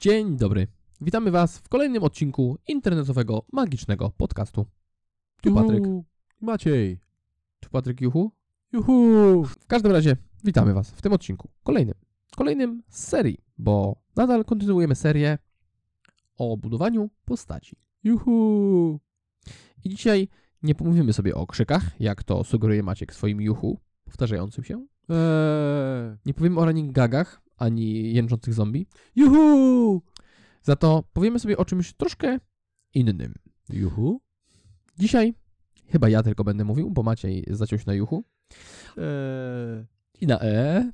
Dzień dobry. Witamy Was w kolejnym odcinku internetowego, magicznego podcastu. Tu Patryk. Juhu, Maciej. Tu Patryk Juchu. Juhu. W każdym razie witamy Was w tym odcinku. Kolejnym. Kolejnym z serii, bo nadal kontynuujemy serię o budowaniu postaci. Juhu. I dzisiaj nie pomówimy sobie o krzykach, jak to sugeruje Maciek swoim juchu, powtarzającym się. Eee. Nie powiemy o running gagach, ani jęczących zombie. Juhu. Za to powiemy sobie o czymś troszkę innym. Juhu. Dzisiaj chyba ja tylko będę mówił, bo Maciej zaciął się na juchu Eee. i na e.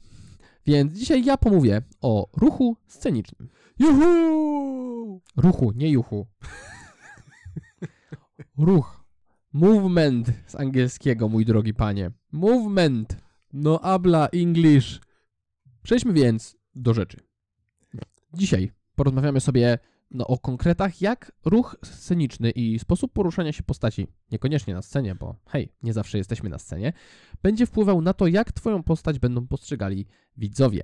Więc dzisiaj ja pomówię o ruchu scenicznym. Juhu. Ruchu, nie juchu. Ruch. Movement z angielskiego, mój drogi panie. Movement. No habla English. Przejdźmy więc do rzeczy. Dzisiaj porozmawiamy sobie no, o konkretach, jak ruch sceniczny i sposób poruszania się postaci, niekoniecznie na scenie, bo hej, nie zawsze jesteśmy na scenie, będzie wpływał na to, jak twoją postać będą postrzegali widzowie.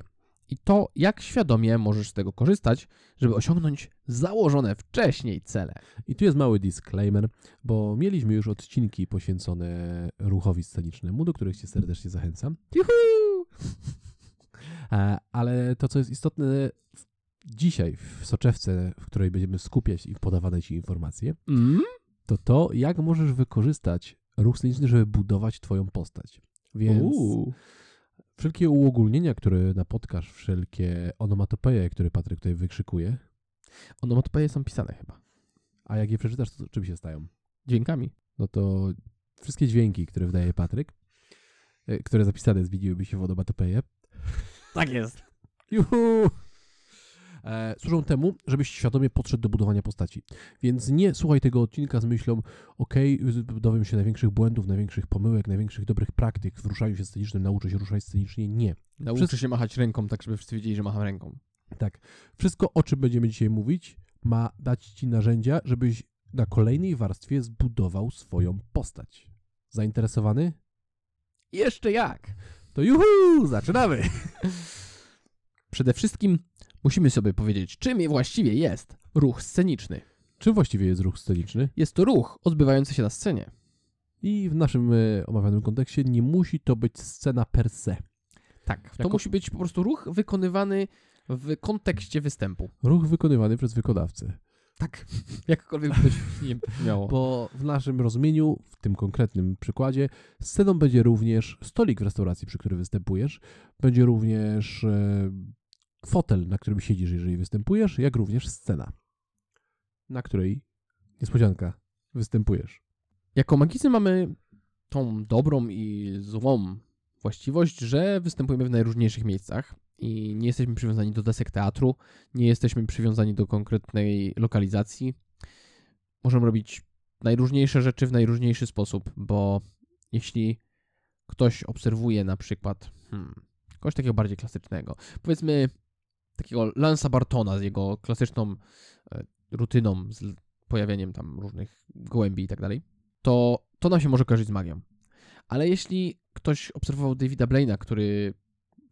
I to, jak świadomie możesz z tego korzystać, żeby osiągnąć założone wcześniej cele. I tu jest mały disclaimer, bo mieliśmy już odcinki poświęcone ruchowi scenicznemu, do których Cię serdecznie zachęcam. Juhu! E, Ale to, co jest istotne dzisiaj w soczewce, w której będziemy skupiać i podawane Ci informacje, Mm? to to, jak możesz wykorzystać ruch sceniczny, żeby budować Twoją postać. Więc Uuu. wszelkie uogólnienia, które napotkasz, wszelkie onomatopeje, które Patryk tutaj wykrzykuje, Onomatopeje są pisane chyba. a jak je przeczytasz, to czym się stają? Dźwiękami. No to wszystkie dźwięki, które wydaje Patryk, e, które zapisane zmieniłyby się w onomatopeje, Tak jest. Juhu! E, służą temu, żebyś świadomie podszedł do budowania postaci. Więc nie słuchaj tego odcinka z myślą, okej, dowiem się największych błędów, największych pomyłek, największych dobrych praktyk w ruszaniu się scenicznym, nauczę się ruszać scenicznie. Nie. Nauczy Wszyscy- się machać ręką, tak żeby wszyscy wiedzieli, że macham ręką. Tak. Wszystko, o czym będziemy dzisiaj mówić, ma dać ci narzędzia, żebyś na kolejnej warstwie zbudował swoją postać. Zainteresowany? Jeszcze jak? To juhu! Zaczynamy! Przede wszystkim musimy sobie powiedzieć, czym właściwie jest ruch sceniczny. Czym właściwie jest ruch sceniczny? Jest to ruch odbywający się na scenie. I w naszym e, omawianym kontekście nie musi to być scena per se. Tak. To Jako- musi być po prostu ruch wykonywany w kontekście występu. Ruch wykonywany przez wykonawcę. Tak. Jakkolwiek by to nie miało. Bo w naszym rozumieniu, w tym konkretnym przykładzie, sceną będzie również stolik w restauracji, przy którym występujesz. Będzie również e, fotel, na którym siedzisz, jeżeli występujesz, jak również scena, na której, niespodzianka, występujesz. Jako magicy mamy tą dobrą i złą właściwość, że występujemy w najróżniejszych miejscach i nie jesteśmy przywiązani do desek teatru, nie jesteśmy przywiązani do konkretnej lokalizacji. Możemy robić najróżniejsze rzeczy w najróżniejszy sposób, bo jeśli ktoś obserwuje na przykład hmm, kogoś takiego bardziej klasycznego, powiedzmy takiego Lansa Bartona z jego klasyczną e, rutyną, z pojawieniem tam różnych gołębi i tak dalej, to to nam się może kojarzyć z magią. Ale jeśli ktoś obserwował Davida Blaina, który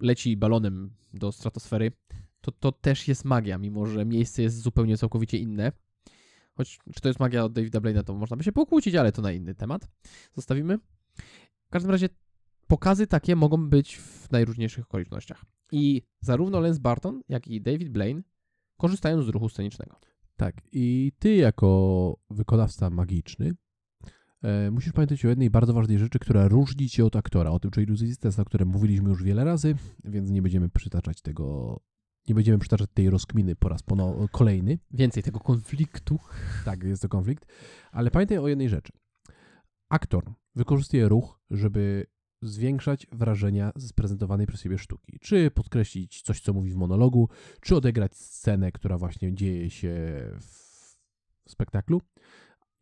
leci balonem do stratosfery, to to też jest magia, mimo że miejsce jest zupełnie całkowicie inne. Choć czy to jest magia od Davida Blaina, to można by się pokłócić, ale to na inny temat. Zostawimy. W każdym razie pokazy takie mogą być w najróżniejszych okolicznościach. I zarówno Lance Barton, jak i David Blaine korzystają z ruchu scenicznego. Tak, i ty jako wykonawca magiczny musisz pamiętać o jednej bardzo ważnej rzeczy, która różni cię od aktora, o tym, czy iluzjonista, o którym mówiliśmy już wiele razy, więc nie będziemy przytaczać tego, nie będziemy przytaczać tej rozkminy po raz pono- kolejny. Więcej tego konfliktu. Tak, jest to konflikt, ale pamiętaj o jednej rzeczy. Aktor wykorzystuje ruch, żeby zwiększać wrażenia z prezentowanej przez siebie sztuki. Czy podkreślić coś, co mówi w monologu, czy odegrać scenę, która właśnie dzieje się w spektaklu.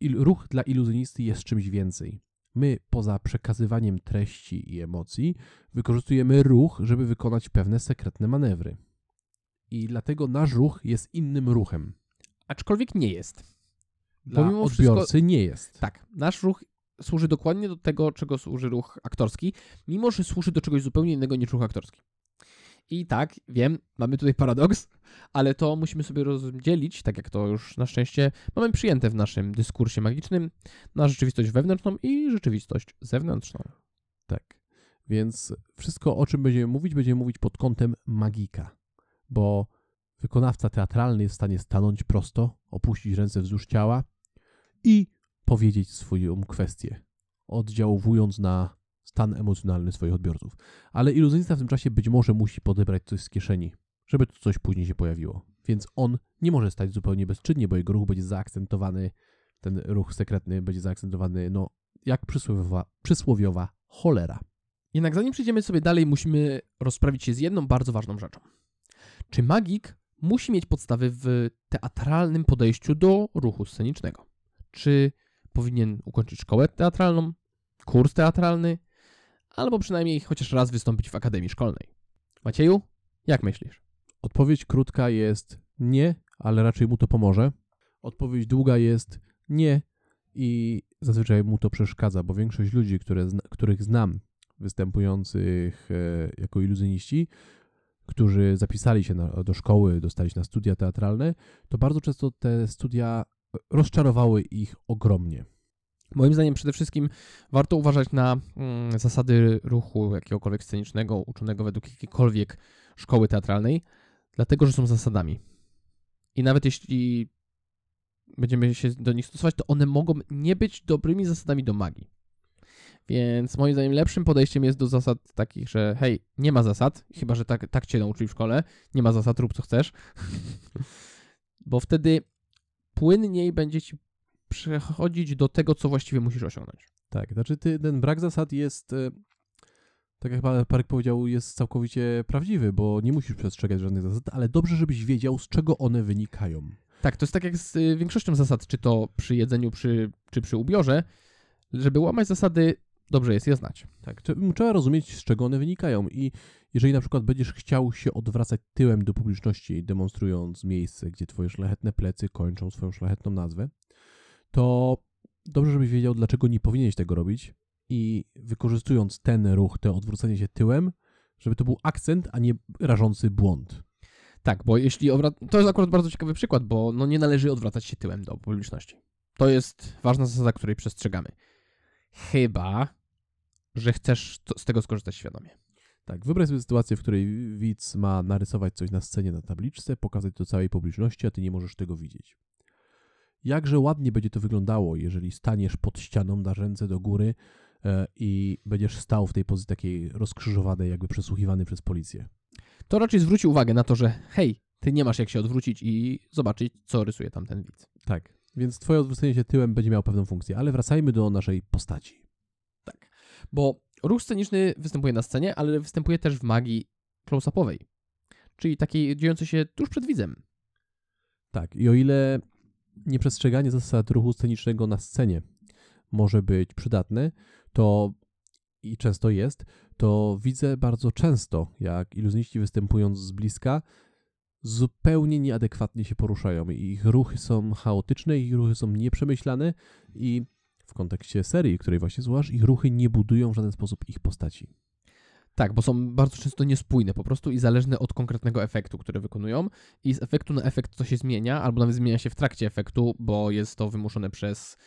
Ruch dla iluzjonisty jest czymś więcej. My, poza przekazywaniem treści i emocji, wykorzystujemy ruch, żeby wykonać pewne sekretne manewry. I dlatego nasz ruch jest innym ruchem. Aczkolwiek nie jest. Dla Pomimo odbiorcy wszystko- nie jest. Tak, nasz ruch służy dokładnie do tego, czego służy ruch aktorski, mimo że służy do czegoś zupełnie innego niż ruch aktorski. I tak, wiem, mamy tutaj paradoks, ale to musimy sobie rozdzielić, tak jak to już na szczęście mamy przyjęte w naszym dyskursie magicznym, na rzeczywistość wewnętrzną i rzeczywistość zewnętrzną. Tak. Więc wszystko, o czym będziemy mówić, będziemy mówić pod kątem magika, bo wykonawca teatralny jest w stanie stanąć prosto, opuścić ręce wzdłuż ciała i powiedzieć swoją kwestię, oddziaływując na stan emocjonalny swoich odbiorców. Ale iluzjonista w tym czasie być może musi podebrać coś z kieszeni, żeby to coś później się pojawiło. Więc on nie może stać zupełnie bezczynnie, bo jego ruch będzie zaakcentowany, ten ruch sekretny będzie zaakcentowany, no, jak przysłowiowa, przysłowiowa cholera. Jednak zanim przejdziemy sobie dalej, musimy rozprawić się z jedną bardzo ważną rzeczą. Czy magik musi mieć podstawy w teatralnym podejściu do ruchu scenicznego? Czy powinien ukończyć szkołę teatralną, kurs teatralny, albo przynajmniej chociaż raz wystąpić w akademii szkolnej? Macieju, jak myślisz? Odpowiedź krótka jest nie, ale raczej mu to pomoże. Odpowiedź długa jest nie i zazwyczaj mu to przeszkadza, bo większość ludzi, które, których znam, występujących e, jako iluzjoniści, którzy zapisali się na, do szkoły, dostali się na studia teatralne, to bardzo często te studia rozczarowały ich ogromnie. Moim zdaniem przede wszystkim warto uważać na mm, zasady ruchu jakiegokolwiek scenicznego, uczonego według jakiejkolwiek szkoły teatralnej, dlatego że są zasadami. I nawet jeśli będziemy się do nich stosować, to one mogą nie być dobrymi zasadami do magii. Więc moim zdaniem lepszym podejściem jest do zasad takich, że hej, nie ma zasad, chyba że tak, tak cię nauczyli w szkole, nie ma zasad, rób co chcesz. Bo wtedy płynniej będzie ci przechodzić do tego, co właściwie musisz osiągnąć. Tak, znaczy ty, ten brak zasad jest, e, tak jak Parek powiedział, jest całkowicie prawdziwy, bo nie musisz przestrzegać żadnych zasad, ale dobrze, żebyś wiedział, z czego one wynikają. Tak, to jest tak jak z y, większością zasad, czy to przy jedzeniu, przy, czy przy ubiorze, żeby łamać zasady, dobrze jest je znać. Tak, trzeba rozumieć, z czego one wynikają i jeżeli na przykład będziesz chciał się odwracać tyłem do publiczności, demonstrując miejsce, gdzie twoje szlachetne plecy kończą swoją szlachetną nazwę, to dobrze, żebyś wiedział, dlaczego nie powinieneś tego robić i wykorzystując ten ruch, to odwrócenie się tyłem, żeby to był akcent, a nie rażący błąd. Tak, bo jeśli To jest akurat bardzo ciekawy przykład, bo no nie należy odwracać się tyłem do publiczności. To jest ważna zasada, której przestrzegamy. Chyba, że chcesz z tego skorzystać świadomie. Tak, wyobraź sobie sytuację, w której widz ma narysować coś na scenie na tabliczce, pokazać to całej publiczności, a ty nie możesz tego widzieć. Jakże ładnie będzie to wyglądało, jeżeli staniesz pod ścianą, na ręce do góry e, i będziesz stał w tej pozycji takiej rozkrzyżowanej, jakby przesłuchiwany przez policję. To raczej zwróci uwagę na to, że hej, ty nie masz jak się odwrócić i zobaczyć, co rysuje tam ten widz. Tak, więc twoje odwrócenie się tyłem będzie miało pewną funkcję, ale wracajmy do naszej postaci. Tak, bo ruch sceniczny występuje na scenie, ale występuje też w magii close-upowej, czyli takiej dziejącej się tuż przed widzem. Tak, i o ile nieprzestrzeganie zasad ruchu scenicznego na scenie może być przydatne, to i często jest, to widzę bardzo często, jak iluzjoniści występując z bliska, zupełnie nieadekwatnie się poruszają. Ich ruchy są chaotyczne, ich ruchy są nieprzemyślane i w kontekście serii, której właśnie słuchasz, ich ruchy nie budują w żaden sposób ich postaci. Tak, bo są bardzo często niespójne po prostu i zależne od konkretnego efektu, który wykonują. I z efektu na efekt to się zmienia, albo nawet zmienia się w trakcie efektu, bo jest to wymuszone przez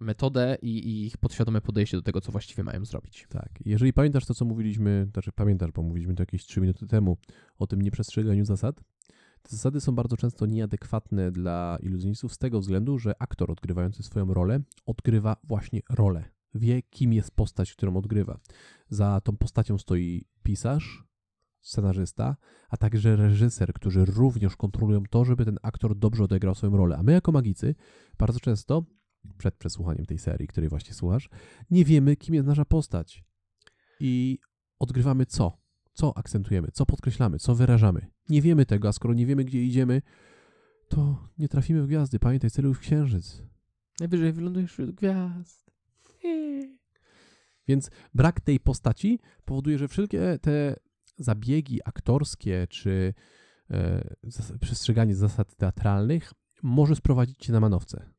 metodę i, i, ich podświadome podejście do tego, co właściwie mają zrobić. Tak. Jeżeli pamiętasz to, co mówiliśmy, znaczy pamiętasz, bo mówiliśmy to jakieś 3 minuty temu o tym nieprzestrzeganiu zasad, te zasady są bardzo często nieadekwatne dla iluzjonistów z tego względu, że aktor odgrywający swoją rolę odgrywa właśnie rolę. Wie, kim jest postać, którą odgrywa. Za tą postacią stoi pisarz, scenarzysta, a także reżyser, którzy również kontrolują to, żeby ten aktor dobrze odegrał swoją rolę. A my jako magicy bardzo często przed przesłuchaniem tej serii, której właśnie słuchasz, nie wiemy, kim jest nasza postać. I odgrywamy co? Co akcentujemy? Co podkreślamy? Co wyrażamy? Nie wiemy tego, a skoro nie wiemy, gdzie idziemy, to nie trafimy w gwiazdy. Pamiętaj, celuj w księżyc. Najwyżej wylądujesz wśród gwiazd. Więc brak tej postaci powoduje, że wszelkie te zabiegi aktorskie czy e, przestrzeganie zasad teatralnych może sprowadzić cię na manowce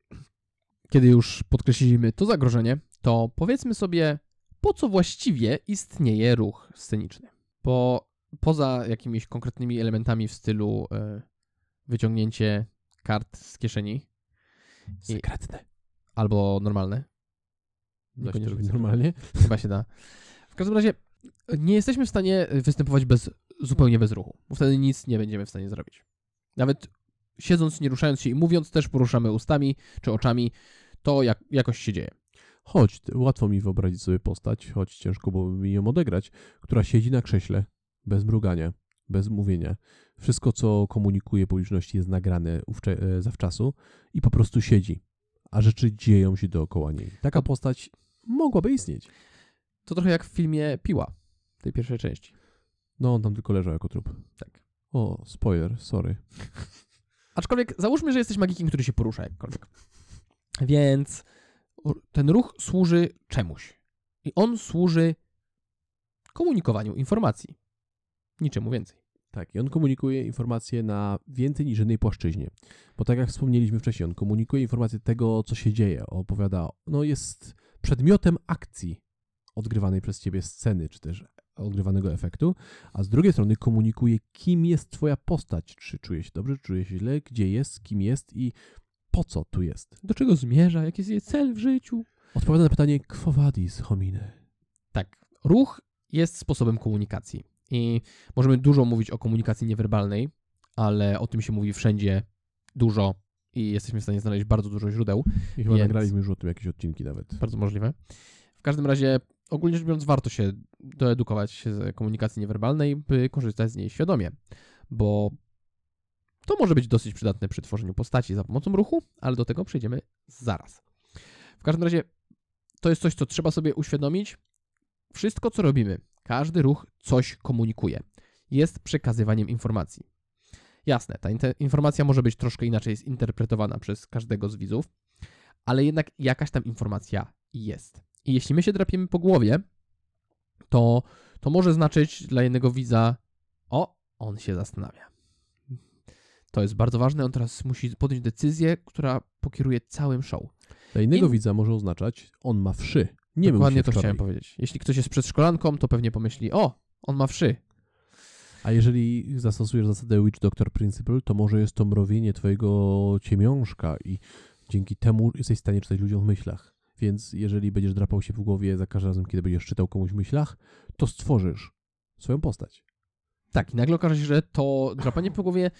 kiedy już podkreśliliśmy to zagrożenie, to powiedzmy sobie, po co właściwie istnieje ruch sceniczny. Bo poza jakimiś konkretnymi elementami w stylu e, wyciągnięcie kart z kieszeni Sekretne. albo normalne. Da się robić normalnie? Chyba się da. W każdym razie nie jesteśmy w stanie występować bez, zupełnie bez ruchu, bo wtedy nic nie będziemy w stanie zrobić. Nawet siedząc, nie ruszając się i mówiąc, też poruszamy ustami czy oczami, to jak, jakoś się dzieje. Choć łatwo mi wyobrazić sobie postać, choć ciężko byłoby mi ją odegrać, która siedzi na krześle, bez mrugania, bez mówienia. Wszystko, co komunikuje publiczności, jest nagrane e, zawczasu i po prostu siedzi, a rzeczy dzieją się dookoła niej. Taka postać mogłaby istnieć. To trochę jak w filmie Piła, tej pierwszej części. No, on tam tylko leżał jako trup. Tak. O, spoiler, sorry. Aczkolwiek załóżmy, że jesteś magikiem, który się porusza jakkolwiek. Więc ten ruch służy czemuś. I on służy komunikowaniu informacji. Niczemu więcej. Tak, i on komunikuje informacje na więcej niż jednej płaszczyźnie. Bo tak jak wspomnieliśmy wcześniej, on komunikuje informacje tego, co się dzieje. Opowiada, no jest przedmiotem akcji odgrywanej przez ciebie sceny, czy też odgrywanego efektu, a z drugiej strony komunikuje, kim jest twoja postać. Czy czuje się dobrze, czy czuje się źle, gdzie jest, kim jest i po co tu jest. Do czego zmierza? Jaki jest jej cel w życiu? Odpowiada na pytanie, quo vadis homine? Tak, ruch jest sposobem komunikacji. I możemy dużo mówić o komunikacji niewerbalnej, ale o tym się mówi wszędzie dużo i jesteśmy w stanie znaleźć bardzo dużo źródeł. I chyba Więc- nagraliśmy już o tym jakieś odcinki nawet. Bardzo możliwe. W każdym razie, ogólnie rzecz biorąc, warto się doedukować z komunikacji niewerbalnej, by korzystać z niej świadomie, bo to może być dosyć przydatne przy tworzeniu postaci za pomocą ruchu, ale do tego przejdziemy zaraz. W każdym razie, to jest coś, co trzeba sobie uświadomić. Wszystko, co robimy, każdy ruch coś komunikuje. Jest przekazywaniem informacji. Jasne, ta informacja może być troszkę inaczej zinterpretowana przez każdego z widzów, ale jednak jakaś tam informacja jest. I jeśli my się drapiemy po głowie, to to może znaczyć dla jednego widza, o, on się zastanawia. To jest bardzo ważne, on teraz musi podjąć decyzję, która pokieruje całym show. Dla innego In- widza może oznaczać, on ma wszy. Nie Dokładnie to wczoraj. chciałem powiedzieć. Jeśli ktoś jest przedszkolanką, to pewnie pomyśli, o, on ma wszy. A jeżeli zastosujesz zasadę Witch Doctor Principle, to może jest to mrowienie twojego ciemiążka i dzięki temu jesteś w stanie czytać ludziom w myślach. Więc jeżeli będziesz drapał się w głowie za każdym razem, kiedy będziesz czytał komuś w myślach, to stworzysz swoją postać. Tak, i nagle okaże się, że to drapanie po głowie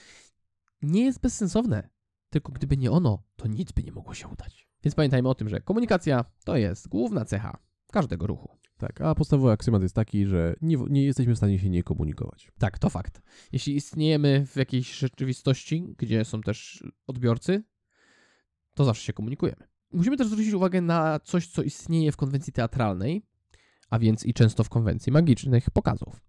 nie jest bezsensowne. Tylko gdyby nie ono, to nic by nie mogło się udać. Więc pamiętajmy o tym, że komunikacja to jest główna cecha każdego ruchu. Tak, a podstawowy aksymat jest taki, że nie, nie jesteśmy w stanie się nie komunikować. Tak, to fakt. Jeśli istniejemy w jakiejś rzeczywistości, gdzie są też odbiorcy, to zawsze się komunikujemy. Musimy też zwrócić uwagę na coś, co istnieje w konwencji teatralnej, a więc i często w konwencji magicznych pokazów.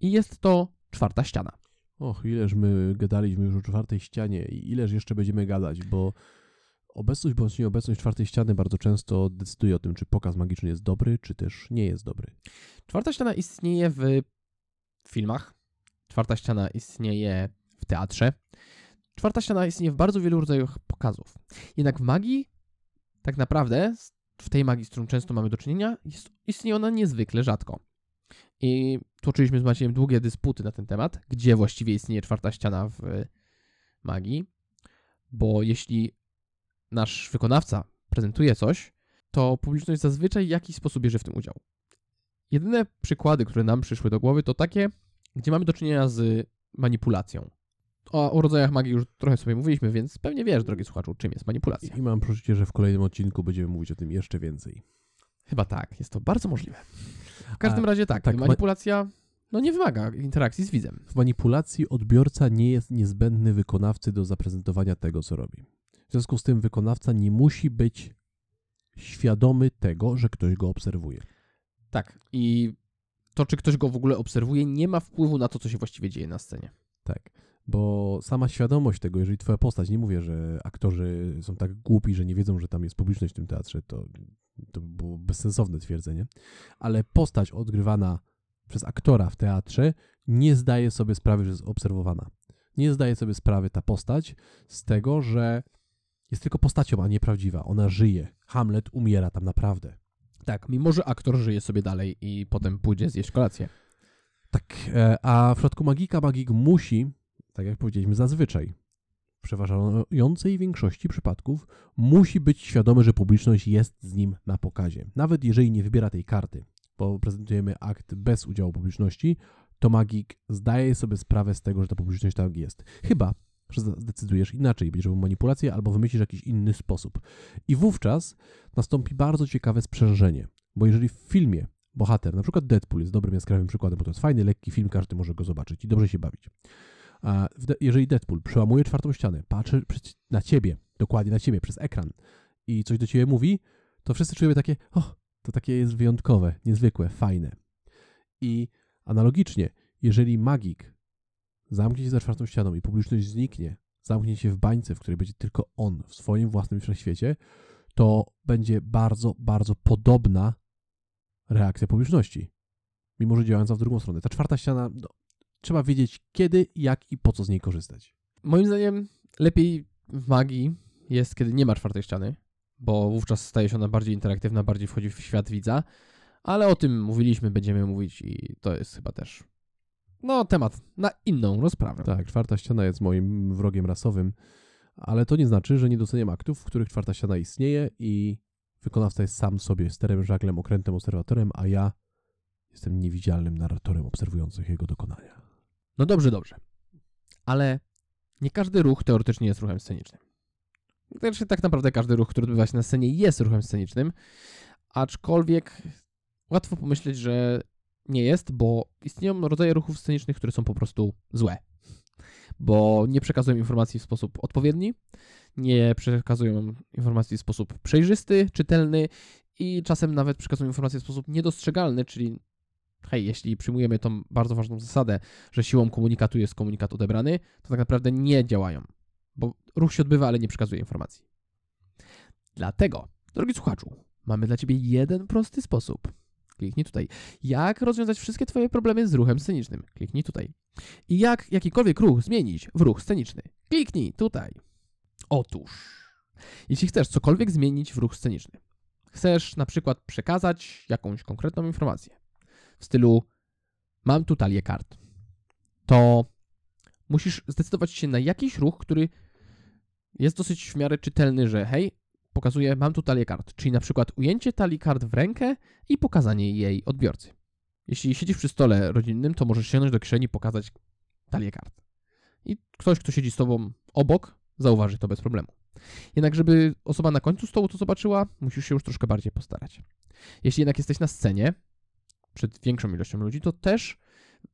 I jest to czwarta ściana. Och, ileż my gadaliśmy już o czwartej ścianie i ileż jeszcze będziemy gadać, bo obecność bądź nieobecność czwartej ściany bardzo często decyduje o tym, czy pokaz magiczny jest dobry, czy też nie jest dobry. Czwarta ściana istnieje w filmach, czwarta ściana istnieje w teatrze, czwarta ściana istnieje w bardzo wielu rodzajach pokazów. Jednak w magii, tak naprawdę, w tej magii, z którą często mamy do czynienia, jest, istnieje ona niezwykle rzadko. I toczyliśmy z Maciejem długie dysputy na ten temat, gdzie właściwie istnieje czwarta ściana w magii, bo jeśli nasz wykonawca prezentuje coś, to publiczność zazwyczaj w jakiś sposób bierze w tym udział. Jedyne przykłady, które nam przyszły do głowy, to takie, gdzie mamy do czynienia z manipulacją. O, o rodzajach magii już trochę sobie mówiliśmy, więc pewnie wiesz, drogi słuchaczu, czym jest manipulacja. I mam poczucie, że w kolejnym odcinku będziemy mówić o tym jeszcze więcej. Chyba tak, jest to bardzo możliwe. W każdym A, razie tak, tak, ma- manipulacja no nie wymaga interakcji z widzem. W manipulacji odbiorca nie jest niezbędny wykonawcy do zaprezentowania tego, co robi. W związku z tym wykonawca nie musi być świadomy tego, że ktoś go obserwuje. Tak, i to, czy ktoś go w ogóle obserwuje, nie ma wpływu na to, co się właściwie dzieje na scenie. Tak. Bo sama świadomość tego, jeżeli twoja postać, nie mówię, że aktorzy są tak głupi, że nie wiedzą, że tam jest publiczność w tym teatrze, to, to by było bezsensowne twierdzenie, ale postać odgrywana przez aktora w teatrze nie zdaje sobie sprawy, że jest obserwowana. Nie zdaje sobie sprawy ta postać z tego, że jest tylko postacią, a nie prawdziwa. Ona żyje. Hamlet umiera tam naprawdę. Tak, mimo że aktor żyje sobie dalej i potem pójdzie zjeść kolację. Tak, e, a w przypadku magika magik musi, tak jak powiedzieliśmy zazwyczaj, w przeważającej większości przypadków musi być świadomy, że publiczność jest z nim na pokazie. Nawet jeżeli nie wybiera tej karty, bo prezentujemy akt bez udziału publiczności, to magik zdaje sobie sprawę z tego, że ta publiczność tak jest. Chyba, że zdecydujesz inaczej, będziesz robił manipulację albo wymyślisz jakiś inny sposób. I wówczas nastąpi bardzo ciekawe sprzężenie, bo jeżeli w filmie bohater, na przykład Deadpool jest dobrym jaskrawym przykładem, bo to jest fajny, lekki film, każdy może go zobaczyć i dobrze się bawić. A jeżeli Deadpool przełamuje czwartą ścianę, patrzy na ciebie, dokładnie na ciebie, przez ekran i coś do ciebie mówi, to wszyscy czujemy takie, o, to takie jest wyjątkowe, niezwykłe, fajne. I analogicznie, jeżeli magik zamknie się za czwartą ścianą i publiczność zniknie, zamknie się w bańce, w której będzie tylko on w swoim własnym wszechświecie, to będzie bardzo, bardzo podobna reakcja publiczności. Mimo, że działająca w drugą stronę. Ta czwarta ściana, no, trzeba wiedzieć kiedy, jak i po co z niej korzystać. Moim zdaniem lepiej w magii jest, kiedy nie ma czwartej ściany, bo wówczas staje się ona bardziej interaktywna, bardziej wchodzi w świat widza, ale o tym mówiliśmy, będziemy mówić i to jest chyba też no, temat na inną rozprawę. Tak, czwarta ściana jest moim wrogiem rasowym, ale to nie znaczy, że nie doceniam aktów, w których czwarta ściana istnieje i wykonawca jest sam sobie sterem, żaglem, okrętem, obserwatorem, a ja jestem niewidzialnym narratorem obserwującym jego dokonania. No dobrze, dobrze. Ale nie każdy ruch teoretycznie jest ruchem scenicznym. Znaczy, tak naprawdę każdy ruch, który odbywa się na scenie, jest ruchem scenicznym, aczkolwiek łatwo pomyśleć, że nie jest, bo istnieją rodzaje ruchów scenicznych, które są po prostu złe. Bo nie przekazują informacji w sposób odpowiedni, nie przekazują informacji w sposób przejrzysty, czytelny i czasem nawet przekazują informacje w sposób niedostrzegalny, czyli hej, jeśli przyjmujemy tą bardzo ważną zasadę, że siłą komunikatu jest komunikat odebrany, to tak naprawdę nie działają, bo ruch się odbywa, ale nie przekazuje informacji. Dlatego, drogi słuchaczu, mamy dla Ciebie jeden prosty sposób. Kliknij tutaj. Jak rozwiązać wszystkie Twoje problemy z ruchem scenicznym? Kliknij tutaj. I jak jakikolwiek ruch zmienić w ruch sceniczny? Kliknij tutaj. Otóż, jeśli chcesz cokolwiek zmienić w ruch sceniczny, chcesz na przykład przekazać jakąś konkretną informację w stylu mam tu talię kart, to musisz zdecydować się na jakiś ruch, który jest dosyć w miarę czytelny, że hej, pokazuje mam tu talię kart, czyli na przykład ujęcie talii kart w rękę i pokazanie jej odbiorcy. Jeśli siedzisz przy stole rodzinnym, to możesz sięgnąć do kieszeni i pokazać talię kart. I ktoś, kto siedzi z tobą obok, zauważy to bez problemu. Jednak, żeby osoba na końcu stołu to zobaczyła, musisz się już troszkę bardziej postarać. Jeśli jednak jesteś na scenie, przed większą ilością ludzi, to też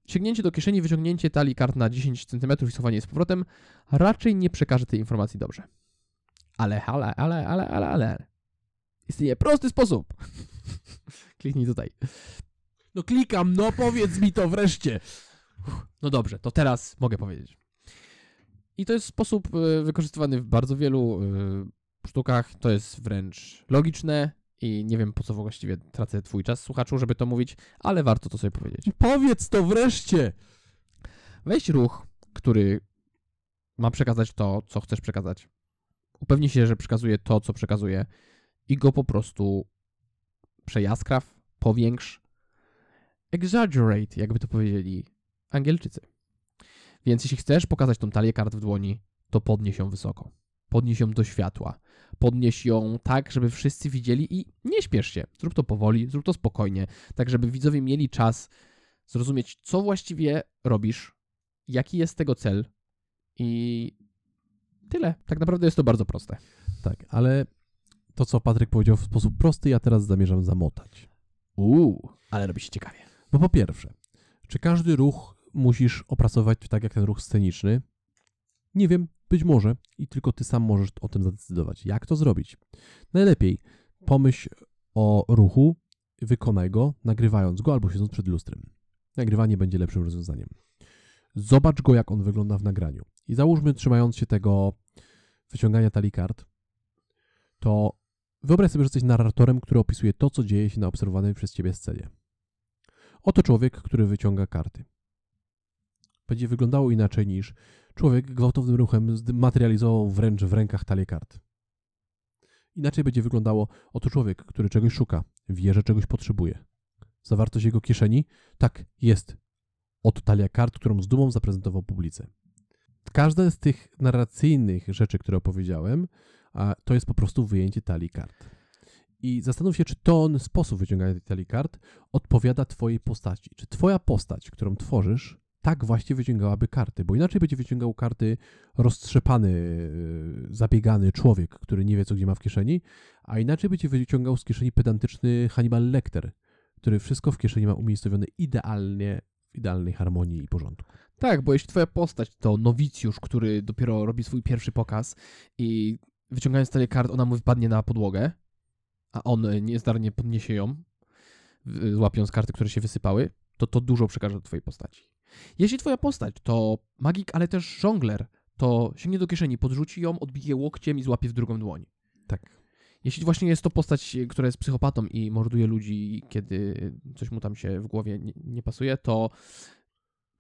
sięgnięcie do kieszeni, wyciągnięcie talii kart na 10 cm i schowanie z powrotem raczej nie przekaże tej informacji dobrze. Ale, ale, ale, ale, ale, ale. Istnieje prosty sposób. Kliknij tutaj. No klikam, no powiedz mi to wreszcie. No dobrze, to teraz mogę powiedzieć. I to jest sposób y, wykorzystywany w bardzo wielu y, sztukach. To jest wręcz logiczne i nie wiem po co właściwie tracę twój czas, słuchaczu, żeby to mówić, ale warto to sobie powiedzieć. Powiedz to wreszcie! Weź ruch, który ma przekazać to, co chcesz przekazać. Upewnij się, że przekazuje to, co przekazuje i go po prostu przejaskraw, powiększ, exaggerate, jakby to powiedzieli Angielczycy. Więc jeśli chcesz pokazać tą talię kart w dłoni, to podnieś ją wysoko. Podnieś ją do światła. Podnieś ją tak, żeby wszyscy widzieli i nie śpiesz się. Zrób to powoli, zrób to spokojnie, tak żeby widzowie mieli czas zrozumieć, co właściwie robisz, jaki jest tego cel i tyle. Tak naprawdę jest to bardzo proste. Tak, ale to, co Patryk powiedział w sposób prosty, ja teraz zamierzam zamotać. Uuu, ale robi się ciekawie. Bo po pierwsze, czy każdy ruch musisz opracować tak jak ten ruch sceniczny? Nie wiem, być może i tylko ty sam możesz o tym zadecydować. Jak to zrobić? Najlepiej pomyśl o ruchu, wykonaj go, nagrywając go albo siedząc przed lustrem. Nagrywanie będzie lepszym rozwiązaniem. Zobacz go, jak on wygląda w nagraniu. I załóżmy, trzymając się tego wyciągania talii kart, to wyobraź sobie, że jesteś narratorem, który opisuje to, co dzieje się na obserwowanej przez ciebie scenie. Oto człowiek, który wyciąga karty. Będzie wyglądało inaczej niż człowiek gwałtownym ruchem zmaterializował wręcz w rękach talię kart. Inaczej będzie wyglądało oto człowiek, który czegoś szuka, wie, że czegoś potrzebuje. Zawartość jego kieszeni? Tak, jest oto talia kart, którą z dumą zaprezentował publice. Każda z tych narracyjnych rzeczy, które opowiedziałem, to jest po prostu wyjęcie talii kart. I zastanów się, czy ton, sposób wyciągania tej talii kart odpowiada Twojej postaci. Czy Twoja postać, którą tworzysz, tak właśnie wyciągałaby karty, bo inaczej będzie wyciągał karty roztrzepany, yy, zabiegany człowiek, który nie wie, co gdzie ma w kieszeni, a inaczej będzie wyciągał z kieszeni pedantyczny Hannibal Lecter, który wszystko w kieszeni ma umiejscowione idealnie, w idealnej harmonii i porządku. Tak, bo jeśli twoja postać to nowicjusz, który dopiero robi swój pierwszy pokaz i wyciągając talię kart, ona mu wypadnie na podłogę, a on niezdarnie podniesie ją, w- łapiąc karty, które się wysypały, to to dużo przekaże do twojej postaci. Jeśli twoja postać to magik, ale też żongler, to sięgnie do kieszeni, podrzuci ją, odbije łokciem i złapie w drugą dłoń. Tak. Jeśli właśnie jest to postać, e, która jest psychopatą i morduje ludzi, kiedy coś mu tam się w głowie nie, nie pasuje, to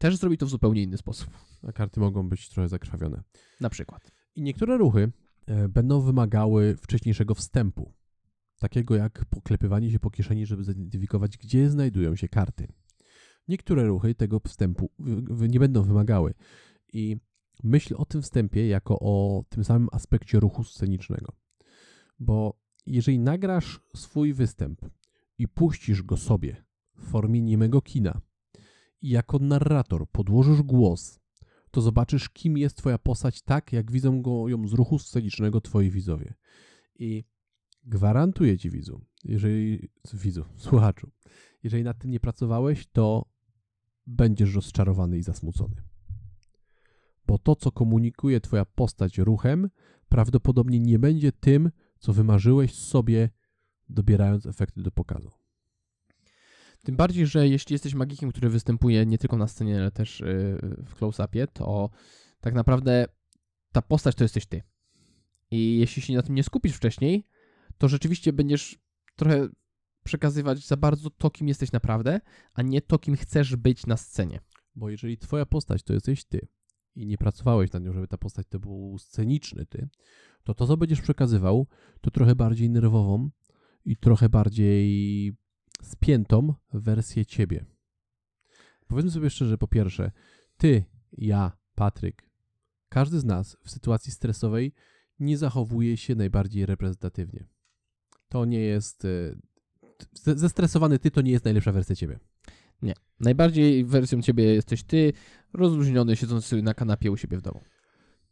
też zrobi to w zupełnie inny sposób. A karty mogą być trochę zakrwawione. Na przykład. I niektóre ruchy e, będą wymagały wcześniejszego wstępu, takiego jak poklepywanie się po kieszeni, żeby zidentyfikować, gdzie znajdują się karty. Niektóre ruchy tego wstępu nie będą wymagały. I myśl o tym wstępie jako o tym samym aspekcie ruchu scenicznego. Bo jeżeli nagrasz swój występ i puścisz go sobie w formie niemego kina jako narrator podłożysz głos to zobaczysz, kim jest Twoja postać, tak jak widzą go ją z ruchu scenicznego Twoi widzowie. I gwarantuję Ci, widzu, jeżeli, widzu, słuchaczu, jeżeli nad tym nie pracowałeś, to będziesz rozczarowany i zasmucony. Bo to, co komunikuje Twoja postać ruchem, prawdopodobnie nie będzie tym, co wymarzyłeś sobie, dobierając efekty do pokazu. Tym bardziej, że jeśli jesteś magikiem, który występuje nie tylko na scenie, ale też yy, w close-upie, to tak naprawdę ta postać to jesteś ty. I jeśli się na tym nie skupisz wcześniej, to rzeczywiście będziesz trochę przekazywać za bardzo to, kim jesteś naprawdę, a nie to, kim chcesz być na scenie. Bo jeżeli twoja postać to jesteś ty i nie pracowałeś nad nią, żeby ta postać to był sceniczny ty, to to, co będziesz przekazywał, to trochę bardziej nerwową i trochę bardziej spiętą wersję ciebie. Powiedzmy sobie szczerze, po pierwsze, ty, ja, Patryk, każdy z nas w sytuacji stresowej nie zachowuje się najbardziej reprezentatywnie. To nie jest... e, Zestresowany ty to nie jest najlepsza wersja ciebie. Najbardziej wersją ciebie jesteś ty, rozluźniony, siedzący na kanapie u siebie w domu.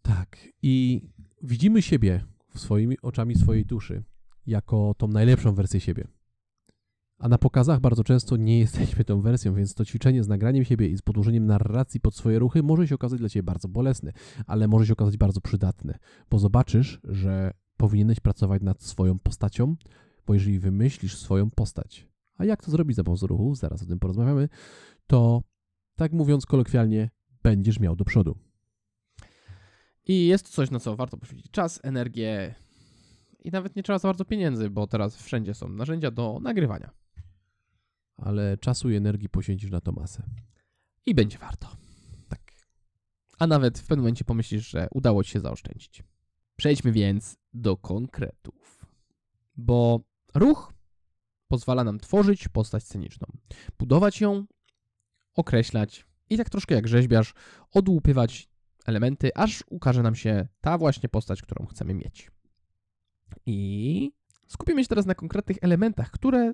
Tak. I widzimy siebie swoimi oczami swojej duszy jako tą najlepszą wersję siebie. A na pokazach bardzo często nie jesteśmy tą wersją, więc to ćwiczenie z nagraniem siebie i z podłożeniem narracji pod swoje ruchy może się okazać dla ciebie bardzo bolesne, ale może się okazać bardzo przydatne, bo zobaczysz, że powinieneś pracować nad swoją postacią, bo jeżeli wymyślisz swoją postać, a jak to zrobić za pomocą ruchów, zaraz o tym porozmawiamy, to tak mówiąc kolokwialnie, będziesz miał do przodu. I jest coś, na co warto poświęcić czas, energię i nawet nie trzeba za bardzo pieniędzy, bo teraz wszędzie są narzędzia do nagrywania. Ale czasu i energii poświęcisz na to masę. I będzie warto. Tak. A nawet w pewnym momencie pomyślisz, że udało ci się zaoszczędzić. Przejdźmy więc do konkretów. Bo ruch pozwala nam tworzyć postać sceniczną, budować ją, określać i tak troszkę jak rzeźbiarz, odłupywać elementy, aż ukaże nam się ta właśnie postać, którą chcemy mieć. I skupimy się teraz na konkretnych elementach, które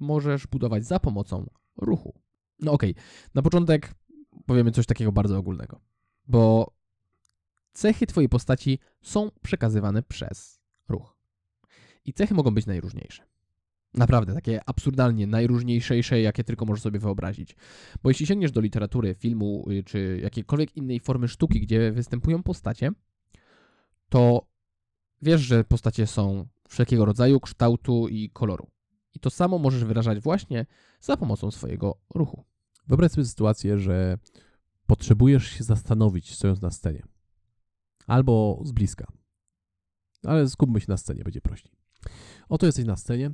możesz budować za pomocą ruchu. No okej, na początek powiemy coś takiego bardzo ogólnego, bo cechy Twojej postaci są przekazywane przez ruch. I cechy mogą być najróżniejsze. Naprawdę, takie absurdalnie najróżniejsze, jakie tylko możesz sobie wyobrazić. Bo jeśli sięgniesz do literatury, filmu y, czy jakiejkolwiek innej formy sztuki, gdzie występują postacie, to wiesz, że postacie są wszelkiego rodzaju, kształtu i koloru. I to samo możesz wyrażać właśnie za pomocą swojego ruchu. Wyobraź sobie sytuację, że potrzebujesz się zastanowić, stojąc na scenie. Albo z bliska. Ale skupmy się na scenie, będzie prościej. Oto jesteś na scenie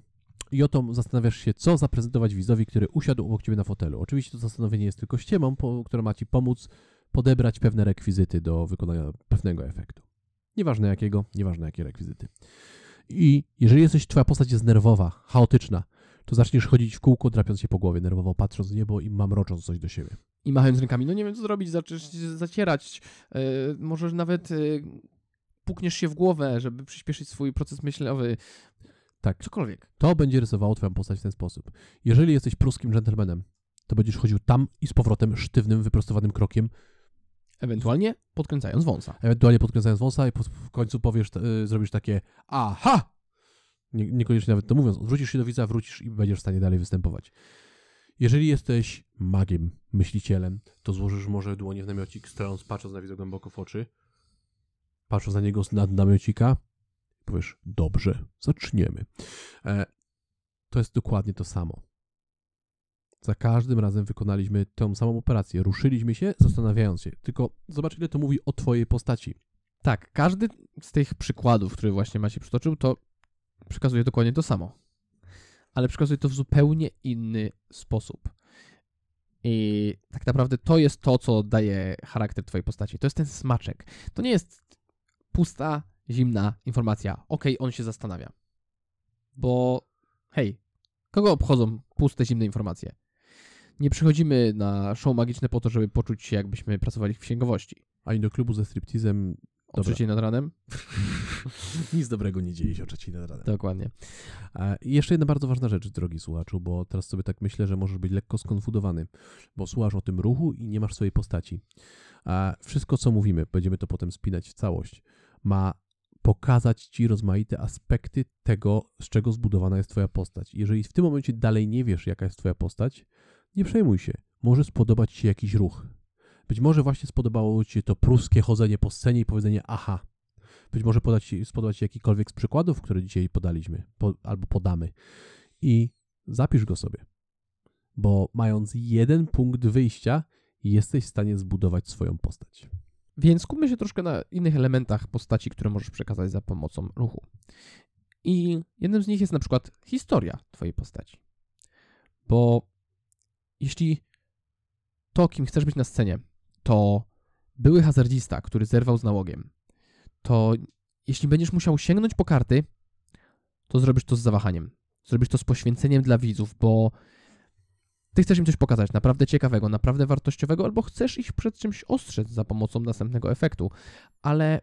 i oto zastanawiasz się, co zaprezentować widzowi, który usiadł obok ciebie na fotelu. Oczywiście to zastanowienie jest tylko ściemą, po, która ma ci pomóc podebrać pewne rekwizyty do wykonania pewnego efektu. Nieważne jakiego, nieważne jakie rekwizyty. I jeżeli jesteś, twoja postać jest nerwowa, chaotyczna, to zaczniesz chodzić w kółko, drapiąc się po głowie, nerwowo patrząc w niebo i mamrocząc coś do siebie. i machając rękami, no nie wiem co zrobić, zaczniesz zacierać, yy, możesz nawet yy, pukniesz się w głowę, żeby przyspieszyć swój proces myślowy. Tak. Cokolwiek. To będzie rysowało twoją postać w ten sposób. Jeżeli jesteś pruskim dżentelmenem, to będziesz chodził tam i z powrotem sztywnym, wyprostowanym krokiem, Ewentualnie podkręcając wąsa. ewentualnie podkręcając wąsa i po, w końcu powiesz, y, zrobisz takie aha! Nie, niekoniecznie nawet to mówiąc, odwrócisz się do widza, wrócisz i będziesz w stanie dalej występować. Jeżeli jesteś magiem, myślicielem, to złożysz może dłonie w namiocik, stojąc, patrząc na widza głęboko w oczy, patrząc na niego z nad namiocika, powiesz, dobrze, zaczniemy. E, to jest dokładnie to samo. Za każdym razem wykonaliśmy tę samą operację. Ruszyliśmy się, zastanawiając się. Tylko zobacz, ile to mówi o twojej postaci. Tak, każdy z tych przykładów, które właśnie Maciej przytoczył, to przekazuje dokładnie to samo. Ale przekazuje to w zupełnie inny sposób. I tak naprawdę to jest to, co daje charakter twojej postaci. To jest ten smaczek. To nie jest pusta, zimna informacja. Okej, on się zastanawia. Bo hej, kogo obchodzą puste, zimne informacje? Nie przychodzimy na show magiczne po to, żeby poczuć się, jakbyśmy pracowali w księgowości. Ani do klubu ze striptizem O trzeciej nad ranem? nic dobrego nie dzieje się o trzeciej nad ranem. Dokładnie. E, I jeszcze jedna bardzo ważna rzecz, drogi słuchaczu, bo teraz sobie tak myślę, że możesz być lekko skonfudowany, bo słuchasz o tym ruchu i nie masz swojej postaci. A wszystko, co mówimy, będziemy to potem spinać w całość, ma pokazać ci rozmaite aspekty tego, z czego zbudowana jest twoja postać. Jeżeli w tym momencie dalej nie wiesz, jaka jest twoja postać, nie przejmuj się. Może spodobać ci jakiś ruch. Być może właśnie spodobało ci się to pruskie chodzenie po scenie i powiedzenie aha. Być może podać, spodobać ci jakikolwiek z przykładów, które dzisiaj podaliśmy, po, albo podamy. I zapisz go sobie. Bo mając jeden punkt wyjścia, jesteś w stanie zbudować swoją postać. Więc skupmy się troszkę na innych elementach postaci, które możesz przekazać za pomocą ruchu. I jednym z nich jest na przykład historia Twojej postaci. Bo jeśli to, kim chcesz być na scenie, to były hazardzista, który zerwał z nałogiem, to jeśli będziesz musiał sięgnąć po karty, to zrobisz to z zawahaniem. Zrobisz to z poświęceniem dla widzów, bo ty chcesz im coś pokazać naprawdę ciekawego, naprawdę wartościowego, albo chcesz ich przed czymś ostrzec za pomocą następnego efektu, ale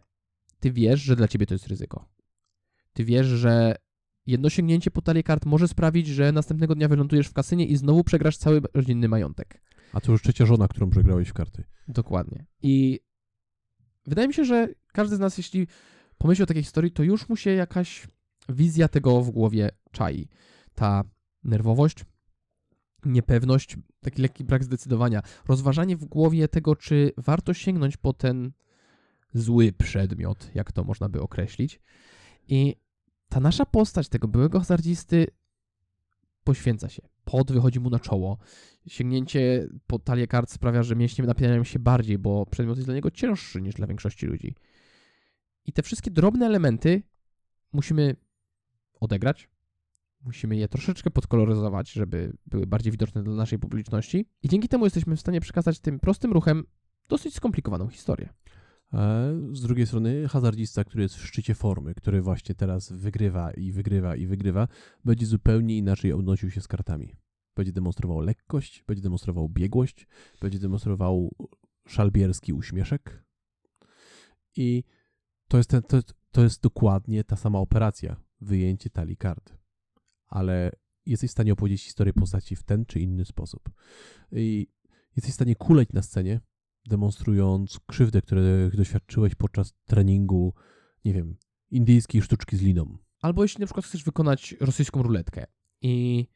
ty wiesz, że dla ciebie to jest ryzyko. Ty wiesz, że jedno sięgnięcie po talię kart może sprawić, że następnego dnia wylądujesz w kasynie i znowu przegrasz cały rodzinny majątek. A to już trzecia żona, którą przegrałeś w karty. Dokładnie. I wydaje mi się, że każdy z nas, jeśli pomyśli o takiej historii, to już mu się jakaś wizja tego w głowie czai. Ta nerwowość, niepewność, taki lekki brak zdecydowania, rozważanie w głowie tego, czy warto sięgnąć po ten zły przedmiot, jak to można by określić. I ta nasza postać tego byłego hazardzisty poświęca się. Pot wychodzi mu na czoło. Sięgnięcie po talię kart sprawia, że mięśnie napinają się bardziej, bo przedmiot jest dla niego cięższy niż dla większości ludzi. I te wszystkie drobne elementy musimy odegrać. Musimy je troszeczkę podkoloryzować, żeby były bardziej widoczne dla naszej publiczności. I dzięki temu jesteśmy w stanie przekazać tym prostym ruchem dosyć skomplikowaną historię. E, Z drugiej strony hazardzista, który jest w szczycie formy, który właśnie teraz wygrywa i wygrywa i wygrywa, będzie zupełnie inaczej odnosił się z kartami. Będzie demonstrował lekkość, będzie demonstrował biegłość, będzie demonstrował szalbierski uśmieszek. I to jest, ten, to, to jest dokładnie ta sama operacja, wyjęcie talii kart. Ale jesteś w stanie opowiedzieć historię postaci w ten czy inny sposób. I jesteś w stanie kuleć na scenie, demonstrując krzywdę, których doświadczyłeś podczas treningu, nie wiem, indyjskiej sztuczki z liną. Albo jeśli na przykład chcesz wykonać rosyjską ruletkę i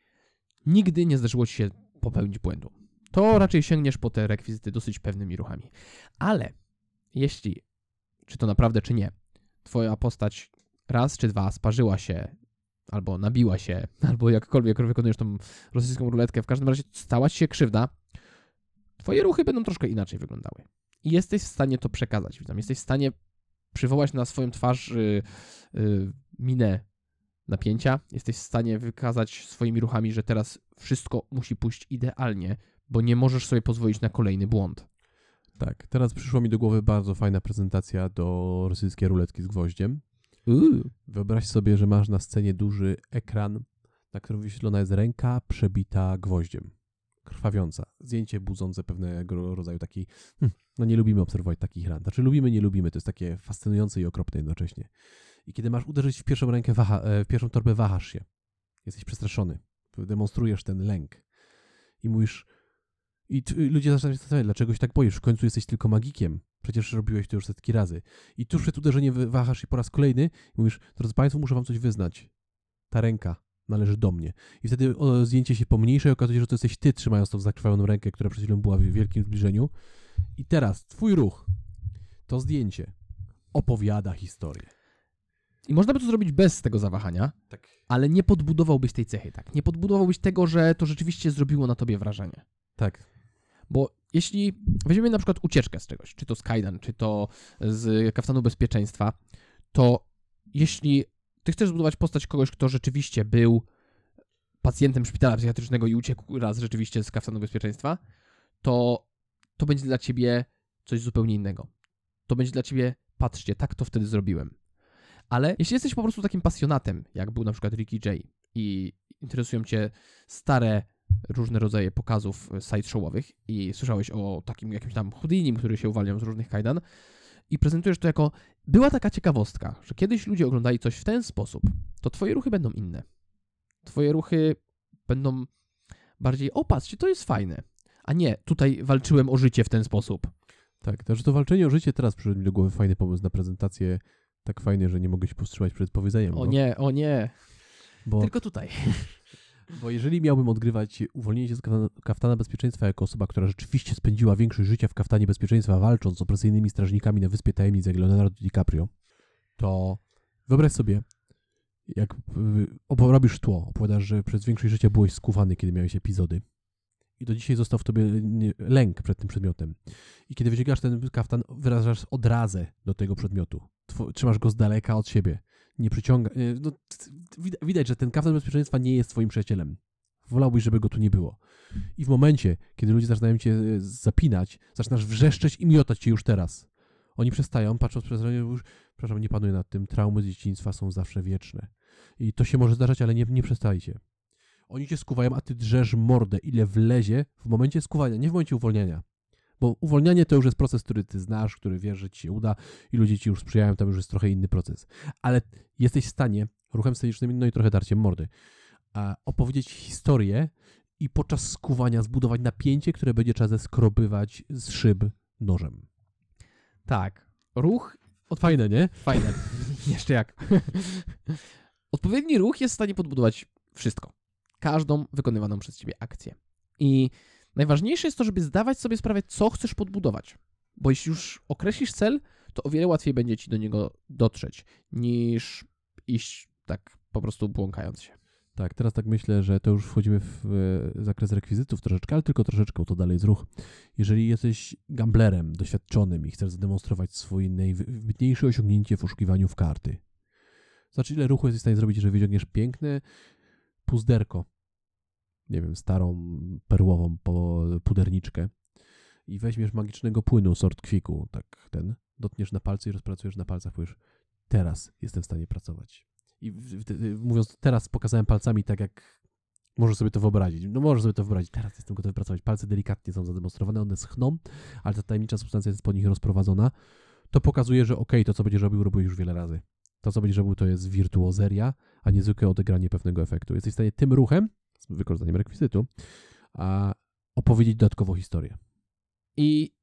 nigdy nie zdarzyło ci się popełnić błędu, to raczej sięgniesz po te rekwizyty dosyć pewnymi ruchami. Ale jeśli, czy to naprawdę, czy nie, twoja postać raz czy dwa sparzyła się, albo nabiła się, albo jakkolwiek wykonujesz tą rosyjską ruletkę, w każdym razie stała ci się krzywda, twoje ruchy będą troszkę inaczej wyglądały. I jesteś w stanie to przekazać widzom. Jesteś w stanie przywołać na swoją twarz y, y, minę napięcia. Jesteś w stanie wykazać swoimi ruchami, że teraz wszystko musi pójść idealnie, bo nie możesz sobie pozwolić na kolejny błąd. Tak, teraz przyszła mi do głowy bardzo fajna prezentacja do rosyjskiej ruletki z gwoździem. Uuu. Wyobraź sobie, że masz na scenie duży ekran, na którym wyświetlona jest ręka przebita gwoździem. Krwawiąca. Zdjęcie budzące pewnego rodzaju taki, hm, no nie lubimy obserwować takich ran. Znaczy lubimy, nie lubimy, to jest takie fascynujące i okropne jednocześnie. I kiedy masz uderzyć w pierwszą rękę, waha, e, w pierwszą torbę, wahasz się. Jesteś przestraszony. Demonstrujesz ten lęk. I mówisz, i ludzie zaczynają się zastanawiać, dlaczego się tak boisz? W końcu jesteś tylko magikiem. Przecież robiłeś to już setki razy. I tuż przed uderzeniem wahasz się po raz kolejny i mówisz, drodzy Państwo, muszę Wam coś wyznać. Ta ręka należy do mnie. I wtedy zdjęcie się pomniejsza i okazuje się, że to jesteś Ty, trzymając tą zakrwawioną rękę, która przed chwilą była w wielkim zbliżeniu. I teraz Twój ruch, to zdjęcie opowiada historię. I można by to zrobić bez tego zawahania, tak. ale nie podbudowałbyś tej cechy, tak? Nie podbudowałbyś tego, że to rzeczywiście zrobiło na tobie wrażenie. Tak. Bo jeśli weźmiemy na przykład ucieczkę z czegoś, czy to z Kajdan, czy to z kaftanu bezpieczeństwa, to jeśli ty chcesz zbudować postać kogoś, kto rzeczywiście był pacjentem szpitala psychiatrycznego i uciekł raz rzeczywiście z kaftanu bezpieczeństwa, to to będzie dla ciebie coś zupełnie innego. To będzie dla ciebie, patrzcie, tak to wtedy zrobiłem. Ale jeśli jesteś po prostu takim pasjonatem, jak był na przykład Ricky J i interesują cię stare różne rodzaje pokazów sideshowowych i słyszałeś o takim jakimś tam Houdinim, który się uwalniał z różnych kajdan i prezentujesz to jako była taka ciekawostka, że kiedyś ludzie oglądali coś w ten sposób, to twoje ruchy będą inne. Twoje ruchy będą bardziej, o patrzcie, to jest fajne. A nie, tutaj walczyłem o życie w ten sposób. Tak, także to walczenie o życie teraz przyszedł mi do głowy fajny pomysł na prezentację. Tak fajnie, że nie mogę się powstrzymać przed powiedzeniem. O bo, nie, o nie. Bo, Tylko tutaj. Bo jeżeli miałbym odgrywać uwolnienie się z kaftana bezpieczeństwa jako osoba, która rzeczywiście spędziła większość życia w kaftanie bezpieczeństwa, walcząc z opresyjnymi strażnikami na Wyspie Tajemnic jak Leonardo DiCaprio, to wyobraź sobie, jak robisz tło, opowiadasz, że przez większość życia byłeś skuwany, kiedy miałeś epizody. I do dzisiaj został w tobie lęk przed tym przedmiotem. I kiedy wyciągasz ten kaftan, wyrażasz odrazę do tego przedmiotu. Trzymasz go z daleka od siebie nie przyciąga. No, widać, że ten kaftan bezpieczeństwa nie jest twoim przyjacielem. Wolałbyś, żeby go tu nie było. I w momencie, kiedy ludzie zaczynają cię e, zapinać, zaczynasz wrzeszczeć i miotać cię już teraz. Oni przestają, patrząc przez ramię, już, przepraszam, nie panuję nad tym, traumy z dzieciństwa są zawsze wieczne. I to się może zdarzać, ale nie, nie przestajcie. Oni cię skuwają, a ty drzesz mordę, ile wlezie w momencie skuwania, nie w momencie uwolnienia. Bo uwolnianie to już jest proces, który ty znasz, który wiesz, że ci się uda i ludzie ci już sprzyjają, tam już jest trochę inny proces. Ale jesteś w stanie ruchem scenicznym, no i trochę darciem mordy, opowiedzieć historię i podczas skuwania zbudować napięcie, które będzie trzeba zeskrobywać z szyb nożem. Tak. Ruch. Od... Fajne, nie? Fajne. Jeszcze jak. Odpowiedni ruch jest w stanie podbudować wszystko. Każdą wykonywaną przez ciebie akcję. I Najważniejsze jest to, żeby zdawać sobie sprawę, co chcesz podbudować. Bo jeśli już określisz cel, to o wiele łatwiej będzie ci do niego dotrzeć, niż iść tak po prostu błąkając się. Tak, teraz tak myślę, że to już wchodzimy w zakres rekwizytów troszeczkę, ale tylko troszeczkę, to dalej jest ruch. Jeżeli jesteś gamblerem doświadczonym i chcesz zademonstrować swoje najwybitniejsze osiągnięcie w oszukiwaniu w karty, znaczy ile ruchu jesteś w stanie zrobić, że wyciągniesz piękne puzderko nie wiem, starą perłową puderniczkę i weźmiesz magicznego płynu sort kwiku, tak ten, dotniesz na palce i rozpracujesz na palcach, powiesz, teraz jestem w stanie pracować. I mówiąc teraz, pokazałem palcami tak, jak możesz sobie to wyobrazić. No możesz sobie to wyobrazić. Teraz jestem gotowy pracować. Palce delikatnie są zademonstrowane, one schną, ale ta tajemnicza substancja jest po nich rozprowadzona. To pokazuje, że ok, to co będziesz robił, robił już wiele razy. To co będziesz robił, to jest wirtuozeria, a nie zwykłe odegranie pewnego efektu. Jesteś w stanie tym ruchem wykorzystaniem rekwizytu, a opowiedzieć dodatkowo historię. I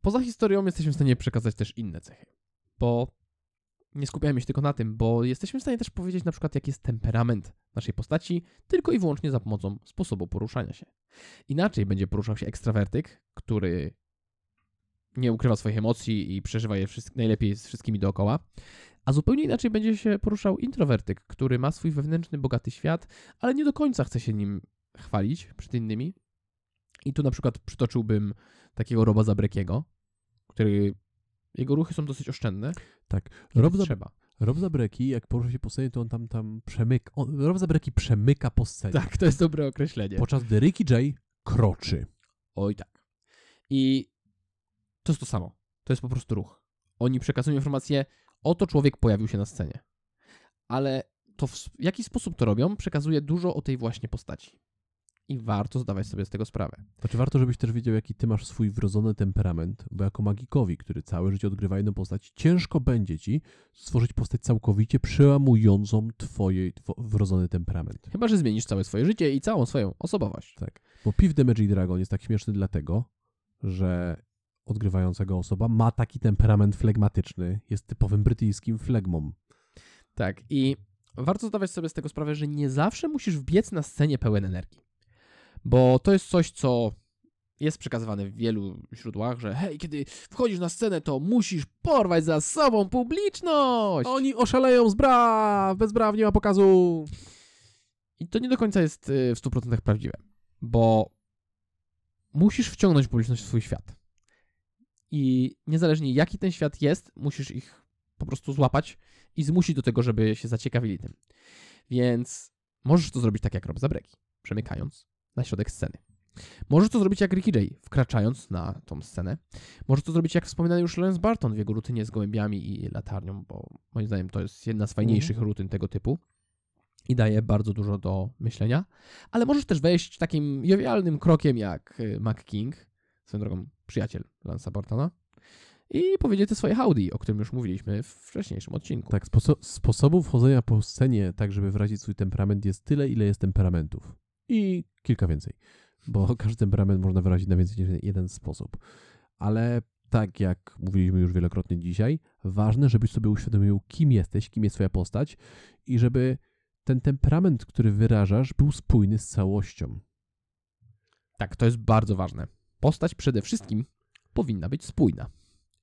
poza historią jesteśmy w stanie przekazać też inne cechy, bo nie skupiajmy się tylko na tym, bo jesteśmy w stanie też powiedzieć na przykład, jaki jest temperament naszej postaci, tylko i wyłącznie za pomocą sposobu poruszania się. Inaczej będzie poruszał się ekstrawertyk, który nie ukrywa swoich emocji i przeżywa je najlepiej z wszystkimi dookoła, a zupełnie inaczej będzie się poruszał introwertyk, który ma swój wewnętrzny, bogaty świat, ale nie do końca chce się nim chwalić przed innymi. I tu na przykład przytoczyłbym takiego Roba Zabrekiego, który jego ruchy są dosyć oszczędne. Tak, Rob, trzeba. Rob Zabreki, jak porusza się po scenie, to on tam, tam przemyka. On, Rob Zabreki przemyka po scenie. Tak, to jest dobre określenie. Podczas gdy Ricky J kroczy. Oj tak. I to jest to samo. To jest po prostu ruch. Oni przekazują informacje Oto człowiek pojawił się na scenie. Ale to w jaki sposób to robią, przekazuje dużo o tej właśnie postaci. i warto zdawać sobie z tego sprawę. Znaczy warto, żebyś też wiedział, jaki ty masz swój wrodzony temperament, bo jako magikowi, który całe życie odgrywa jedną postać, ciężko będzie ci stworzyć postać całkowicie przełamującą twoje two- wrodzony temperament. Chyba, że zmienisz całe swoje życie i całą swoją osobowość. Tak. Bo Piw the Magic Dragon jest tak śmieszny dlatego, że odgrywającego osoba ma taki temperament flegmatyczny, jest typowym brytyjskim flegmą. Tak, i warto zdawać sobie z tego sprawę, że nie zawsze musisz wbiec na scenie pełen energii. Bo to jest coś, co jest przekazywane w wielu źródłach, że hej, kiedy wchodzisz na scenę, to musisz porwać za sobą publiczność. Oni oszaleją z braw, bez braw nie ma pokazu. I to nie do końca jest y, w 100% prawdziwe, bo musisz wciągnąć publiczność w swój świat. I niezależnie jaki ten świat jest, musisz ich po prostu złapać i zmusić do tego, żeby się zaciekawili tym. Więc możesz to zrobić tak jak Rob Zabreki, przemykając na środek sceny. Możesz to zrobić jak Ricky Jay, wkraczając na tą scenę. Możesz to zrobić jak wspominany już Lawrence Barton w jego rutynie z gołębiami i latarnią, bo moim zdaniem to jest jedna z fajniejszych rutyn tego typu i daje bardzo dużo do myślenia. Ale możesz też wejść takim jowialnym krokiem jak y, Mac King, swoją drogą przyjaciel Lance'a Bartona, i powiedzieć te swoje howdy, o którym już mówiliśmy w wcześniejszym odcinku. Tak, sposo- sposobów chodzenia po scenie, tak żeby wyrazić swój temperament, jest tyle, ile jest temperamentów. I kilka więcej. Bo każdy temperament można wyrazić na więcej niż jeden sposób. Ale tak jak mówiliśmy już wielokrotnie dzisiaj, ważne, żebyś sobie uświadomił, kim jesteś, kim jest twoja postać i żeby ten temperament, który wyrażasz, był spójny z całością. Tak, to jest bardzo ważne. Postać przede wszystkim powinna być spójna.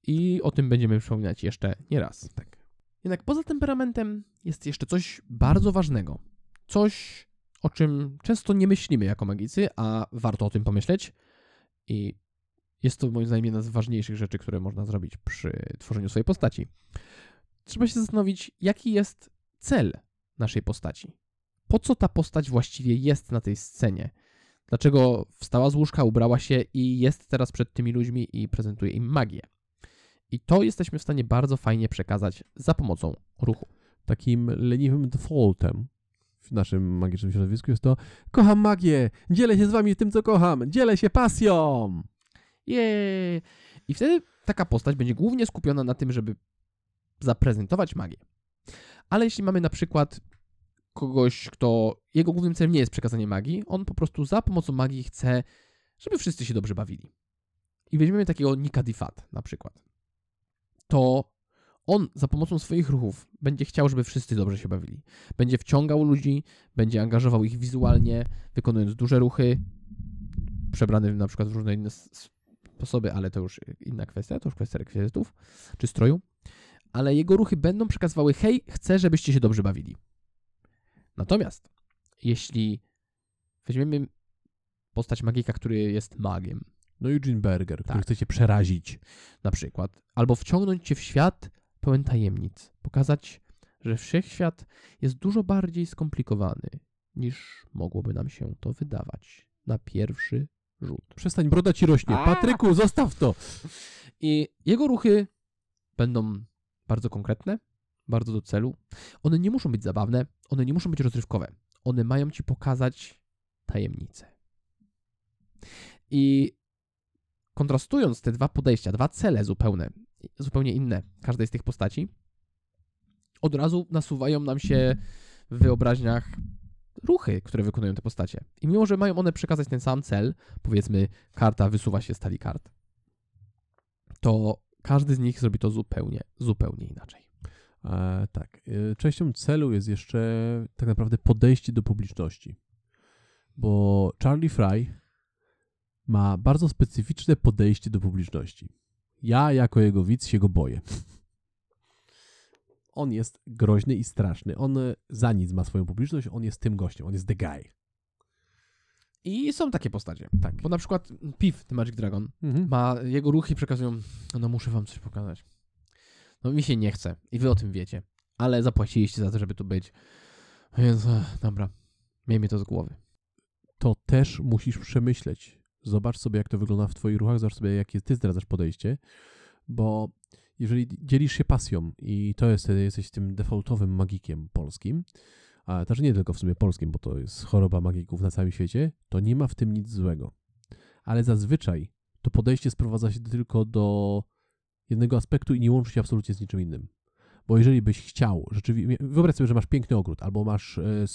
I o tym będziemy przypominać jeszcze nie raz. Tak. Jednak poza temperamentem jest jeszcze coś bardzo ważnego. Coś, o czym często nie myślimy jako magicy, a warto o tym pomyśleć. I jest to moim zdaniem jedna z ważniejszych rzeczy, które można zrobić przy tworzeniu swojej postaci. Trzeba się zastanowić, jaki jest cel naszej postaci. Po co ta postać właściwie jest na tej scenie? Dlaczego wstała z łóżka, ubrała się i jest teraz przed tymi ludźmi i prezentuje im magię? I to jesteśmy w stanie bardzo fajnie przekazać za pomocą ruchu. Takim leniwym defaultem w naszym magicznym środowisku jest to kocham magię, dzielę się z wami tym, co kocham, dzielę się pasją. Jej! I wtedy taka postać będzie głównie skupiona na tym, żeby zaprezentować magię. Ale jeśli mamy na przykład kogoś, kto jego głównym celem nie jest przekazanie magii, on po prostu za pomocą magii chce, żeby wszyscy się dobrze bawili. I weźmiemy takiego Nika Difat na przykład. To on za pomocą swoich ruchów będzie chciał, żeby wszyscy dobrze się bawili. Będzie wciągał ludzi, będzie angażował ich wizualnie, wykonując duże ruchy, przebrany na przykład w różne inne sposoby, ale to już inna kwestia, to już kwestia rekwizytów czy stroju. Ale jego ruchy będą przekazywały: hej, chcę, żebyście się dobrze bawili. Natomiast jeśli weźmiemy postać magika, który jest magiem, No Eugene Berger, który Tak. chce cię przerazić. na przykład, albo wciągnąć cię w świat pełen tajemnic, pokazać, że wszechświat jest dużo bardziej skomplikowany niż mogłoby nam się to wydawać na pierwszy rzut. Przestań, broda ci rośnie. A! Patryku, zostaw to. I jego ruchy będą bardzo konkretne, bardzo do celu. One nie muszą być zabawne, one nie muszą być rozrywkowe. One mają ci pokazać tajemnicę. I kontrastując te dwa podejścia, dwa cele zupełne, zupełnie inne każdej z tych postaci, od razu nasuwają nam się w wyobraźniach ruchy, które wykonują te postacie. I mimo, że mają one przekazać ten sam cel, powiedzmy, karta wysuwa się z talii kart, to każdy z nich zrobi to zupełnie, zupełnie inaczej. E, tak. E, Częścią celu jest jeszcze tak naprawdę podejście do publiczności. Bo Charlie Fry ma bardzo specyficzne podejście do publiczności. Ja jako jego widz się go boję. On jest groźny i straszny. On e, za nic ma swoją publiczność, on jest tym gościem, on jest the guy. I są takie postacie. Tak. Bo na przykład Piv, The Magic Dragon, Mhm. ma, jego ruchy przekazują, no muszę wam coś pokazać. No mi się nie chce i wy o tym wiecie, ale zapłaciliście za to, żeby tu być. Więc ech, dobra, miejmy to z głowy. to też musisz przemyśleć. Zobacz sobie, jak to wygląda w Twoich ruchach, zobacz sobie, jakie Ty zdradzasz podejście, bo jeżeli dzielisz się pasją i to jest, jesteś tym defaultowym magikiem polskim, a też nie tylko w sumie polskim, bo to jest choroba magików na całym świecie, to nie ma w tym nic złego. Ale zazwyczaj to podejście sprowadza się tylko do jednego aspektu i nie łączy się absolutnie z niczym innym. Bo jeżeli byś chciał, rzeczywiście, wyobraź sobie, że masz piękny ogród, albo masz e,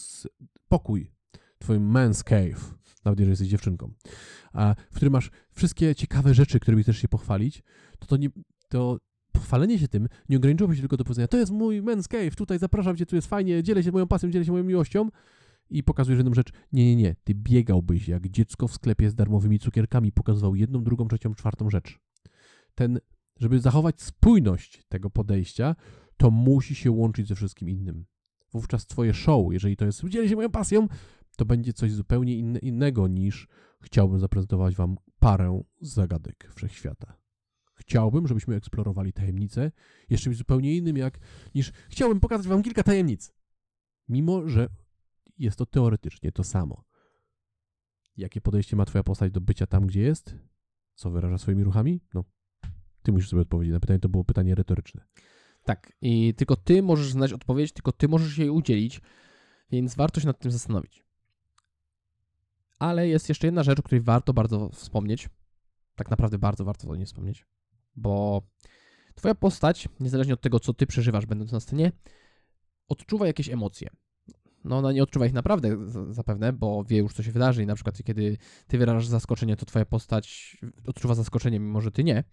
pokój, twój man's cave, nawet jeżeli jesteś dziewczynką, a, w którym masz wszystkie ciekawe rzeczy, którymi chcesz się pochwalić, to to nie, to się tym nie ograniczyłoby się tylko do powiedzenia, to jest mój man's cave, tutaj zapraszam cię, tu jest fajnie, dzielę się moją pasją, dzielę się moją miłością i pokazujesz jedną rzecz. Nie, nie, nie, ty biegałbyś jak dziecko w sklepie z darmowymi cukierkami, pokazywał jedną, drugą, trzecią, czwartą rzecz. Ten, żeby zachować spójność tego podejścia, to musi się łączyć ze wszystkim innym. Wówczas twoje show, jeżeli to jest dzielę się moją pasją, to będzie coś zupełnie inne, innego niż chciałbym zaprezentować wam parę zagadek wszechświata. Chciałbym, żebyśmy eksplorowali tajemnice jeszcze czymś zupełnie innym, jak niż chciałbym pokazać wam kilka tajemnic. Mimo, że jest to teoretycznie to samo. Jakie podejście ma twoja postać do bycia tam, gdzie jest? Co wyraża swoimi ruchami? No, ty musisz sobie odpowiedzieć na pytanie, to było pytanie retoryczne. Tak, i tylko ty możesz znać odpowiedź, tylko ty możesz jej udzielić, więc warto się nad tym zastanowić. Ale jest jeszcze jedna rzecz, o której warto bardzo wspomnieć. Tak naprawdę bardzo warto o niej wspomnieć, bo twoja postać, niezależnie od tego, co ty przeżywasz będąc na scenie, odczuwa jakieś emocje. No ona nie odczuwa ich naprawdę zapewne, bo wie już, co się wydarzy i na przykład kiedy ty wyrażasz zaskoczenie, to twoja postać odczuwa zaskoczenie, mimo że ty nie.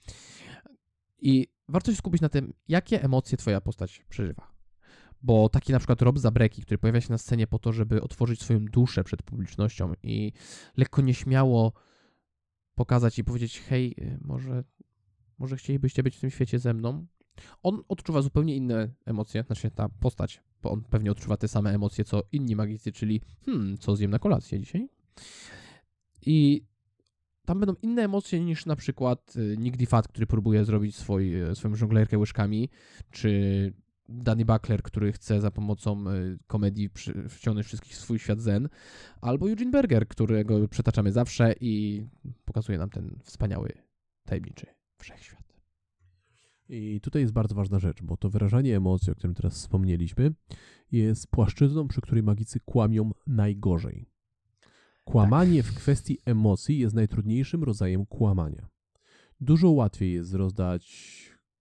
I warto się skupić na tym, jakie emocje twoja postać przeżywa. Bo taki na przykład Rob Zabreki, który pojawia się na scenie po to, żeby otworzyć swoją duszę przed publicznością i lekko nieśmiało pokazać i powiedzieć, hej, y, może, może chcielibyście być w tym świecie ze mną? On odczuwa zupełnie inne emocje, znaczy ta postać, bo on pewnie odczuwa te same emocje, co inni magicy, czyli hmm, co zjem na kolację dzisiaj? I tam będą inne emocje niż na przykład y, Nick DeFat, który próbuje zrobić swój, y, swoją żonglerkę łyżkami, czy Danny Buckler, który chce za pomocą y, komedii wciągnąć wszystkich w swój świat zen, albo Eugene Berger, którego przetaczamy zawsze i pokazuje nam ten wspaniały, tajemniczy wszechświat. I tutaj jest bardzo ważna rzecz, bo to wyrażanie emocji, o którym teraz wspomnieliśmy, jest płaszczyzną, przy której magicy kłamią najgorzej. Kłamanie w kwestii emocji jest najtrudniejszym rodzajem kłamania. Dużo łatwiej jest rozdać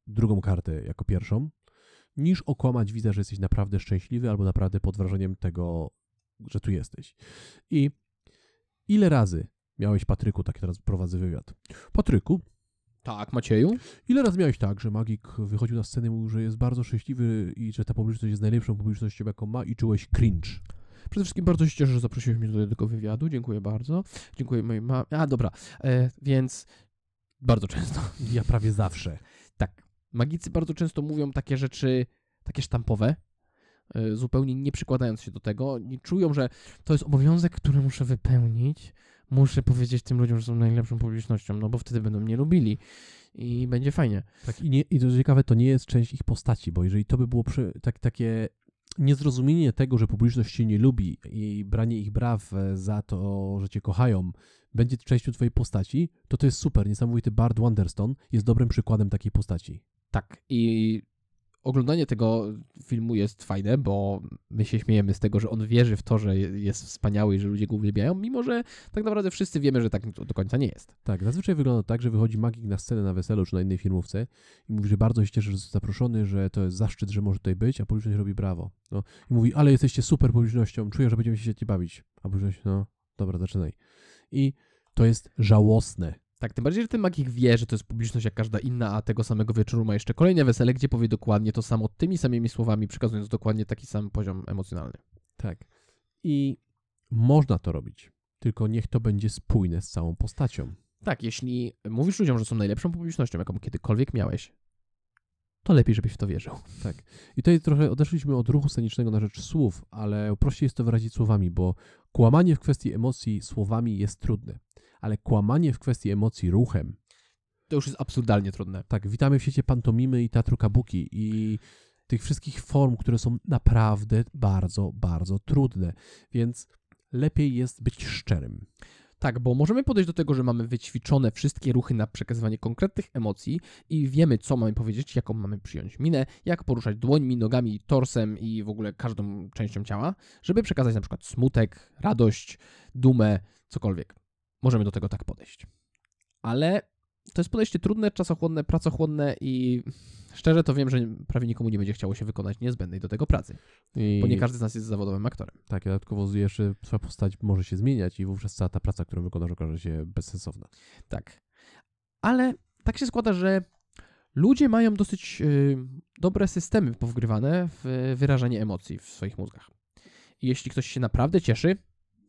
drugą kartę jako pierwszą, niż okłamać widza, że jesteś naprawdę szczęśliwy albo naprawdę pod wrażeniem tego, że tu jesteś. I ile razy miałeś, Patryku, tak teraz prowadzę wywiad. Patryku, Tak, Macieju? Ile razy miałeś tak, że magik wychodził na scenę i mówił, że jest bardzo szczęśliwy i że ta publiczność jest najlepszą publicznością, jaką ma i czułeś cringe? Przede wszystkim bardzo się cieszę, że zaprosiłeś mnie do tego wywiadu. Dziękuję bardzo. Dziękuję mojej mamie. A, dobra. E, więc bardzo często. Ja prawie zawsze. Tak. Magicy bardzo często mówią takie rzeczy, takie sztampowe, e, zupełnie nie przykładając się do tego. Nie czują, że to jest obowiązek, który muszę wypełnić. Muszę powiedzieć tym ludziom, że są najlepszą publicznością, no bo wtedy będą mnie lubili i będzie fajnie. Tak, i, nie, I to ciekawe, to nie jest część ich postaci, bo jeżeli to by było przy, tak, takie niezrozumienie tego, że publiczność cię nie lubi i branie ich braw e, za to, że cię kochają, będzie częścią twojej postaci, to to jest super. Niesamowity Bard Wonderstone jest dobrym przykładem takiej postaci. Tak. I oglądanie tego filmu jest fajne, bo my się śmiejemy z tego, że on wierzy w to, że jest wspaniały i że ludzie go uwielbiają, mimo że tak naprawdę wszyscy wiemy, że tak do końca nie jest. Tak, zazwyczaj wygląda tak, że wychodzi magik na scenę na weselu czy na innej filmówce i mówi, że bardzo się cieszy, że został zaproszony, że to jest zaszczyt, że może tutaj być, a publiczność robi brawo. No, I mówi, ale jesteście super publicznością, czuję, że będziemy się świetnie bawić. A publiczność, no dobra, zaczynaj. I to jest żałosne. Tak, tym bardziej, że ten magik wie, że to jest publiczność jak każda inna, a tego samego wieczoru ma jeszcze kolejne wesele, gdzie powie dokładnie to samo tymi samymi słowami, przekazując dokładnie taki sam poziom emocjonalny. Tak. I można to robić, tylko niech to będzie spójne z całą postacią. Tak, jeśli mówisz ludziom, że są najlepszą publicznością, jaką kiedykolwiek miałeś, to lepiej, żebyś w to wierzył. I tutaj trochę odeszliśmy od ruchu scenicznego na rzecz słów, ale prościej jest to wyrazić słowami, bo kłamanie w kwestii emocji słowami jest trudne, ale kłamanie w kwestii emocji ruchem. To już jest absurdalnie trudne. Tak, witamy w świecie pantomimy i teatru kabuki i tych wszystkich form, które są naprawdę bardzo, bardzo trudne, więc lepiej jest być szczerym. Tak, bo możemy podejść do tego, że mamy wyćwiczone wszystkie ruchy na przekazywanie konkretnych emocji i wiemy, co mamy powiedzieć, jaką mamy przyjąć minę, jak poruszać dłońmi, nogami, torsem i w ogóle każdą częścią ciała, żeby przekazać na przykład smutek, radość, dumę, cokolwiek. Możemy do tego tak podejść. Ale to jest podejście trudne, czasochłonne, pracochłonne i szczerze to wiem, że prawie nikomu nie będzie chciało się wykonać niezbędnej do tego pracy, I bo nie każdy z nas jest zawodowym aktorem. Tak, dodatkowo jeszcze twoja postać może się zmieniać i wówczas cała ta praca, którą wykonasz, okaże się bezsensowna. Tak. Ale tak się składa, że ludzie mają dosyć y, dobre systemy powgrywane w wyrażanie emocji w swoich mózgach. I jeśli ktoś się naprawdę cieszy,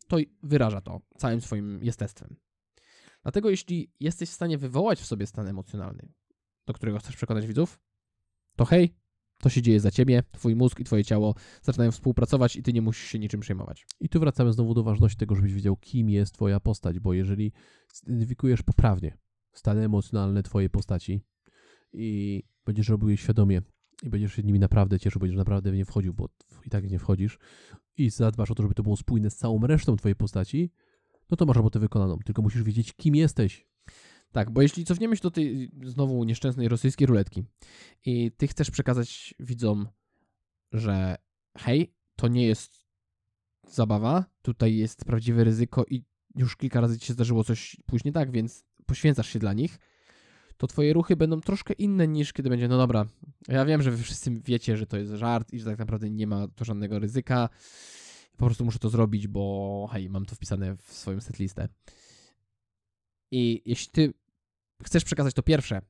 to wyraża to całym swoim jestestwem. Dlatego jeśli jesteś w stanie wywołać w sobie stan emocjonalny, do którego chcesz przekonać widzów, to hej, to się dzieje za ciebie, twój mózg i twoje ciało zaczynają współpracować i ty nie musisz się niczym przejmować. I tu wracamy znowu do ważności tego, żebyś wiedział, kim jest twoja postać, bo jeżeli zidentyfikujesz poprawnie stany emocjonalne twojej postaci i będziesz robił je świadomie i będziesz się nimi naprawdę cieszył, będziesz naprawdę w nie wchodził, bo i tak nie wchodzisz i zadbasz o to, żeby to było spójne z całą resztą twojej postaci, no to masz robotę wykonaną. Tylko musisz wiedzieć, kim jesteś. Tak, bo jeśli cofniemy się do tej znowu nieszczęsnej rosyjskiej ruletki i ty chcesz przekazać widzom, że hej, to nie jest zabawa, tutaj jest prawdziwe ryzyko i już kilka razy ci się zdarzyło coś pójść nie tak, więc poświęcasz się dla nich, to twoje ruchy będą troszkę inne niż kiedy będzie, no dobra, ja wiem, że wy wszyscy wiecie, że to jest żart i że tak naprawdę nie ma tu żadnego ryzyka, po prostu muszę to zrobić, bo hej, mam to wpisane w swoją setlistę. I jeśli ty chcesz przekazać to pierwsze,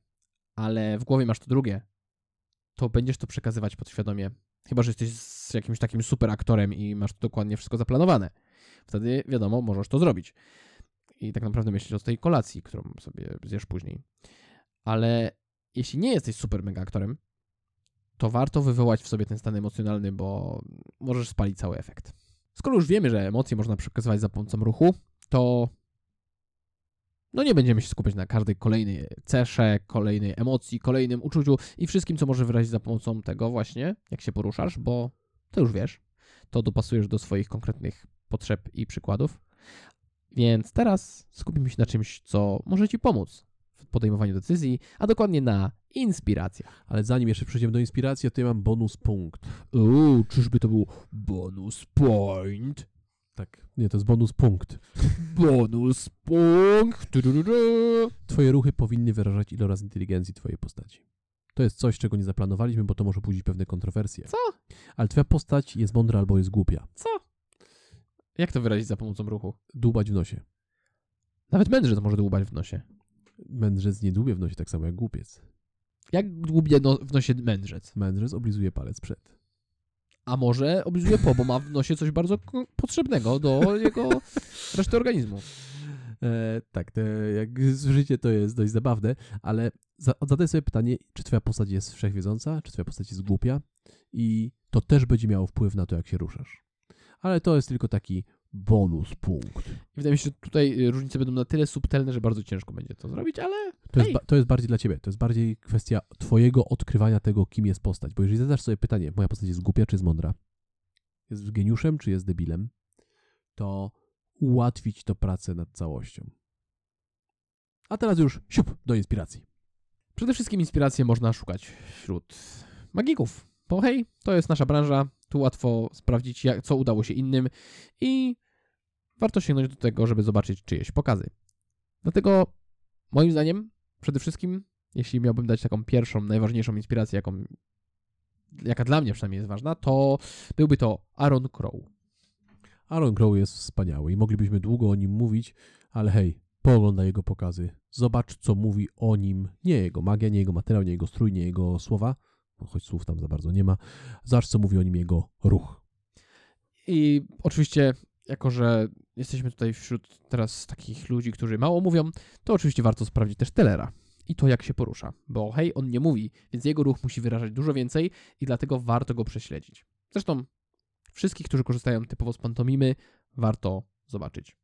ale w głowie masz to drugie, to będziesz to przekazywać podświadomie. Chyba, że jesteś z jakimś takim super aktorem i masz to dokładnie wszystko zaplanowane. Wtedy, wiadomo, możesz to zrobić. I tak naprawdę myślisz o tej kolacji, którą sobie zjesz później. Ale jeśli nie jesteś super mega aktorem, to warto wywołać w sobie ten stan emocjonalny, bo możesz spalić cały efekt. Skoro już wiemy, że emocje można przekazywać za pomocą ruchu, to no nie będziemy się skupiać na każdej kolejnej cesze, kolejnej emocji, kolejnym uczuciu i wszystkim, co może wyrazić za pomocą tego właśnie, jak się poruszasz, bo to już wiesz, to dopasujesz do swoich konkretnych potrzeb i przykładów. Więc teraz skupimy się na czymś, co może Ci pomóc w podejmowaniu decyzji, a dokładnie na inspiracjach. Ale zanim jeszcze przejdziemy do inspiracji, to ja mam bonus punkt. Uuu, czyżby to był bonus point? Tak, nie, to jest bonus punkt. Bonus punkt. Twoje ruchy powinny wyrażać iloraz inteligencji twojej postaci. To jest coś, czego nie zaplanowaliśmy, bo to może budzić pewne kontrowersje. Co? Ale twoja postać jest mądra albo jest głupia. Co? Jak to wyrazić za pomocą ruchu? Dłubać w nosie. Nawet mędrzec może dłubać w nosie. Mędrzec nie dłubie w nosie tak samo jak głupiec. Jak dłubie no, w nosie mędrzec? Mędrzec oblizuje palec przed. A może oblizuje po, bo ma w nosie coś bardzo potrzebnego do jego reszty organizmu. E, tak, te, jak słyszycie, to jest dość zabawne, ale za, zadaj sobie pytanie, czy twoja postać jest wszechwiedząca, czy twoja postać jest głupia i to też będzie miało wpływ na to, jak się ruszasz. Ale to jest tylko taki bonus punkt. I wydaje mi się, że tutaj y, różnice będą na tyle subtelne, że bardzo ciężko będzie to zrobić, ale To jest, to jest bardziej dla ciebie, to jest bardziej kwestia twojego odkrywania tego, kim jest postać. Bo jeżeli zadasz sobie pytanie, moja postać jest głupia czy jest mądra, jest geniuszem czy jest debilem, to ułatwić to pracę nad całością. A teraz już siup do inspiracji. przede wszystkim inspiracje można szukać wśród magików. Bo hej, to jest nasza branża, tu łatwo sprawdzić, jak, co udało się innym i warto sięgnąć do tego, żeby zobaczyć czyjeś pokazy. Dlatego moim zdaniem, przede wszystkim, jeśli miałbym dać taką pierwszą, najważniejszą inspirację, jaką, jaka dla mnie przynajmniej jest ważna, to byłby to Aaron Crow. Aaron Crow jest wspaniały i moglibyśmy długo o nim mówić, ale hej, pooglądaj jego pokazy. Zobacz, co mówi o nim nie jego magia, nie jego materiał, nie jego strój, nie jego słowa, choć słów tam za bardzo nie ma. Zobacz, co mówi o nim jego ruch. I oczywiście, jako że jesteśmy tutaj wśród teraz takich ludzi, którzy mało mówią, to oczywiście warto sprawdzić też Tellera i to, jak się porusza. Bo hej, on nie mówi, więc jego ruch musi wyrażać dużo więcej i dlatego warto go prześledzić. Zresztą wszystkich, którzy korzystają typowo z pantomimy, warto zobaczyć.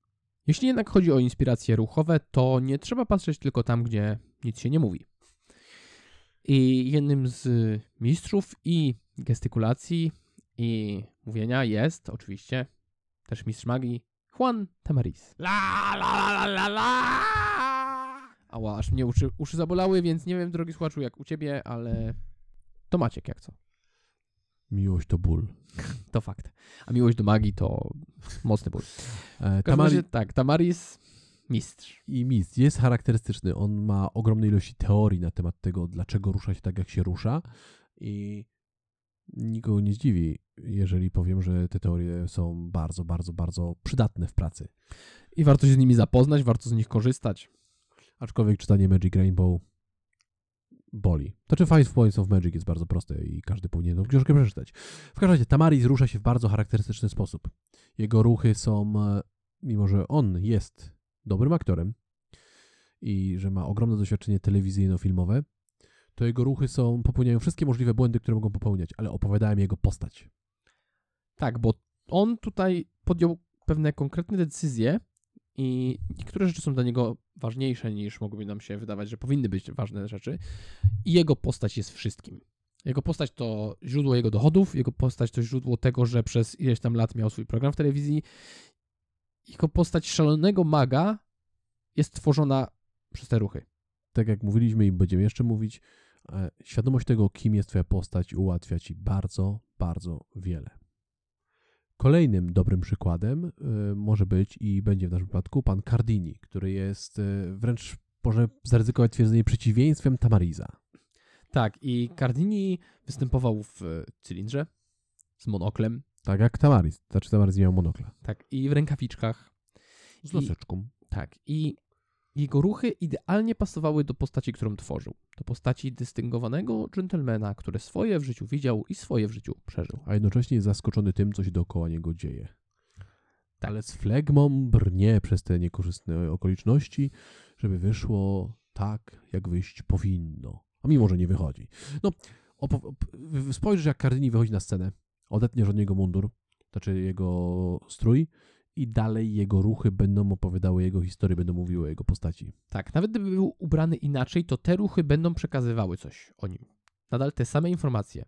Jeśli jednak chodzi o inspiracje ruchowe, to nie trzeba patrzeć tylko tam, gdzie nic się nie mówi. I jednym z mistrzów i gestykulacji i mówienia jest oczywiście też mistrz magii Juan Tamariz. La la la la la! Ała, aż mnie uszy, uszy zabolały, więc nie wiem, drogi słuchaczu, jak u ciebie, ale to Maciek jak co. Miłość to ból. To fakt. A miłość do magii to mocny ból. E, Tamari razie, tak, Tamaris mistrz. i Mist jest charakterystyczny. On ma ogromne ilości teorii na temat tego, dlaczego rusza się tak, jak się rusza. I nikogo nie zdziwi, jeżeli powiem, że te teorie są bardzo, bardzo, bardzo przydatne w pracy. I warto się z nimi zapoznać, warto z nich korzystać. Aczkolwiek czytanie Magic Rainbow boli. To czy Five Points of Magic jest bardzo proste i każdy powinien tą książkę przeczytać. W każdym razie Tamaris rusza się w bardzo charakterystyczny sposób. Jego ruchy są, e, mimo że on jest dobrym aktorem i że ma ogromne doświadczenie telewizyjno-filmowe, to jego ruchy są, popełniają wszystkie możliwe błędy, które mogą popełniać, ale opowiadałem jego postać. Tak, bo on tutaj podjął pewne konkretne decyzje i niektóre rzeczy są dla niego ważniejsze niż mogłyby nam się wydawać, że powinny być ważne rzeczy. I jego postać jest wszystkim. Jego postać to źródło jego dochodów, jego postać to źródło tego, że przez ileś tam lat miał swój program w telewizji. Jego postać szalonego maga jest tworzona przez te ruchy. tak jak mówiliśmy i będziemy jeszcze mówić, e, świadomość tego, kim jest Twoja postać, ułatwia Ci bardzo, bardzo wiele. Kolejnym dobrym przykładem e, może być i będzie w naszym przypadku pan Cardini, który jest e, wręcz, może zaryzykować twierdzenie, przeciwieństwem Tamariza. Tak, i Cardini występował w cylindrze z monoklem, Tak jak Tamariz. Znaczy Tamariz miał monokla. tak, i w rękawiczkach. Z I- laseczką. Tak, i jego ruchy idealnie pasowały do postaci, którą tworzył. Do postaci dystyngowanego dżentelmena, który swoje w życiu widział i swoje w życiu przeżył. A jednocześnie jest zaskoczony tym, co się dookoła niego dzieje. Tak. Ale z flegmą brnie przez te niekorzystne okoliczności, żeby wyszło tak, jak wyjść powinno. A mimo, że nie wychodzi. No, spojrzysz, jak Cardini wychodzi na scenę, odetniesz od niego mundur, znaczy jego strój i dalej jego ruchy będą opowiadały jego historię, będą mówiły o jego postaci. Tak, nawet gdyby był ubrany inaczej, to te ruchy będą przekazywały coś o nim. Nadal te same informacje,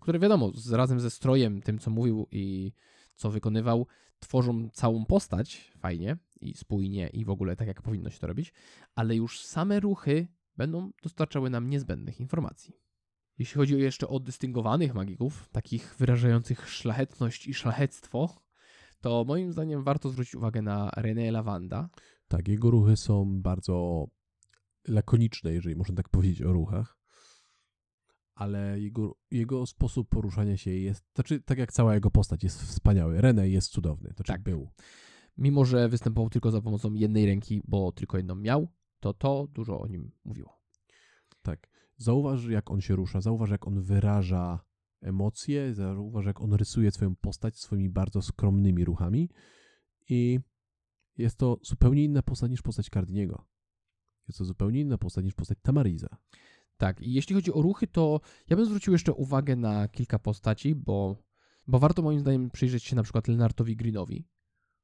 które wiadomo, z, razem ze strojem, tym co mówił i co wykonywał, tworzą całą postać fajnie i spójnie i w ogóle tak jak powinno się to robić, ale już same ruchy będą dostarczały nam niezbędnych informacji. Jeśli chodzi jeszcze o dystyngowanych magików, takich wyrażających szlachetność i szlachectwo, to moim zdaniem warto zwrócić uwagę na René Lavanda, Tak, jego ruchy są bardzo lakoniczne, jeżeli można tak powiedzieć o ruchach. Ale jego, jego sposób poruszania się jest, znaczy tak jak cała jego postać jest wspaniały. René jest cudowny, to znaczy Tak. był. mimo że występował tylko za pomocą jednej ręki, bo tylko jedną miał, to to dużo o nim mówiło. Tak. Zauważ, jak on się rusza, zauważ, jak on wyraża emocje, zauważ, jak on rysuje swoją postać swoimi bardzo skromnymi ruchami i jest to zupełnie inna postać niż postać Cardiniego. Jest to zupełnie inna postać niż postać Tamariza. Tak, i jeśli chodzi o ruchy, to ja bym zwrócił jeszcze uwagę na kilka postaci, bo, bo warto moim zdaniem przyjrzeć się na przykład Lenartowi Greenowi,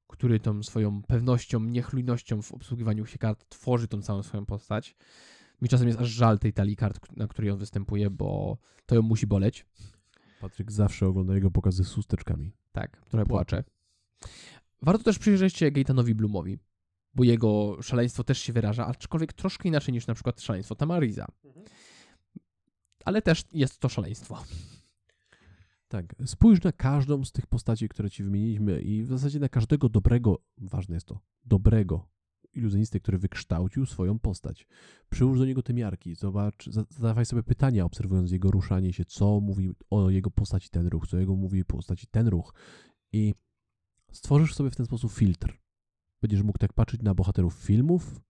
który tą swoją pewnością, niechlujnością w obsługiwaniu się kart tworzy tą całą swoją postać. Mi czasem jest aż żal tej talii kart, na której on występuje, bo to ją musi boleć. Patryk zawsze ogląda jego pokazy z chusteczkami. Tak, trochę Płacze. Warto też przyjrzeć się Gaetanowi Bloomowi, bo jego szaleństwo też się wyraża, aczkolwiek troszkę inaczej niż na przykład szaleństwo Tamariza. Ale też jest to szaleństwo. Tak, spójrz na każdą z tych postaci, które ci wymieniliśmy i w zasadzie na każdego dobrego, ważne jest to, dobrego iluzjonistę, który wykształcił swoją postać. Przyłóż do niego te miarki, zobacz, za- zadawaj sobie pytania, obserwując jego ruszanie się, co mówi o jego postaci ten ruch, co jego mówi o postaci ten ruch i stworzysz sobie w ten sposób filtr. Będziesz mógł tak patrzeć na bohaterów filmów,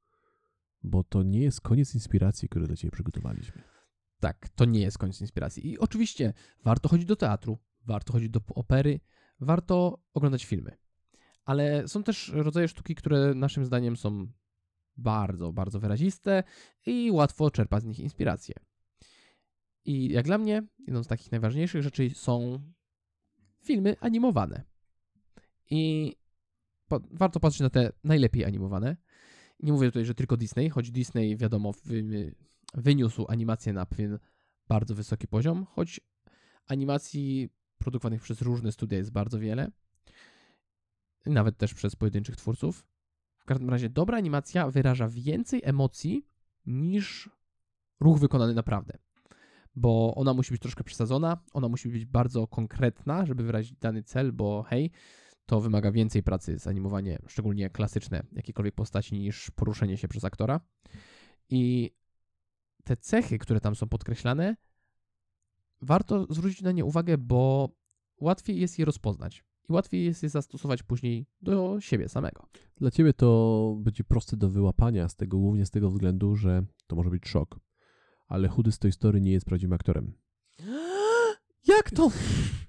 bo to nie jest koniec inspiracji, które dla ciebie przygotowaliśmy. Tak, to nie jest koniec inspiracji. I oczywiście warto chodzić do teatru, warto chodzić do opery, warto oglądać filmy. Ale są też rodzaje sztuki, które naszym zdaniem są bardzo, bardzo wyraziste i łatwo czerpać z nich inspirację. I jak dla mnie, jedną z takich najważniejszych rzeczy są filmy animowane. I po, warto patrzeć na te najlepiej animowane. Nie mówię tutaj, że tylko Disney, choć Disney, wiadomo, wy, wyniósł animację na pewien bardzo wysoki poziom, choć animacji produkowanych przez różne studia jest bardzo wiele. Nawet też przez pojedynczych twórców. W każdym razie dobra animacja wyraża więcej emocji niż ruch wykonany naprawdę. Bo ona musi być troszkę przesadzona, ona musi być bardzo konkretna, żeby wyrazić dany cel, bo hej, to wymaga więcej pracy zanimowanie, szczególnie klasyczne jakiejkolwiek postaci, niż poruszenie się przez aktora. I te cechy, które tam są podkreślane, warto zwrócić na nie uwagę, bo łatwiej jest je rozpoznać i łatwiej jest je zastosować później do siebie samego. Dla ciebie to będzie proste do wyłapania, z tego głównie z tego względu, że to może być szok. Ale chudy z tej historii nie jest prawdziwym aktorem. Jak to?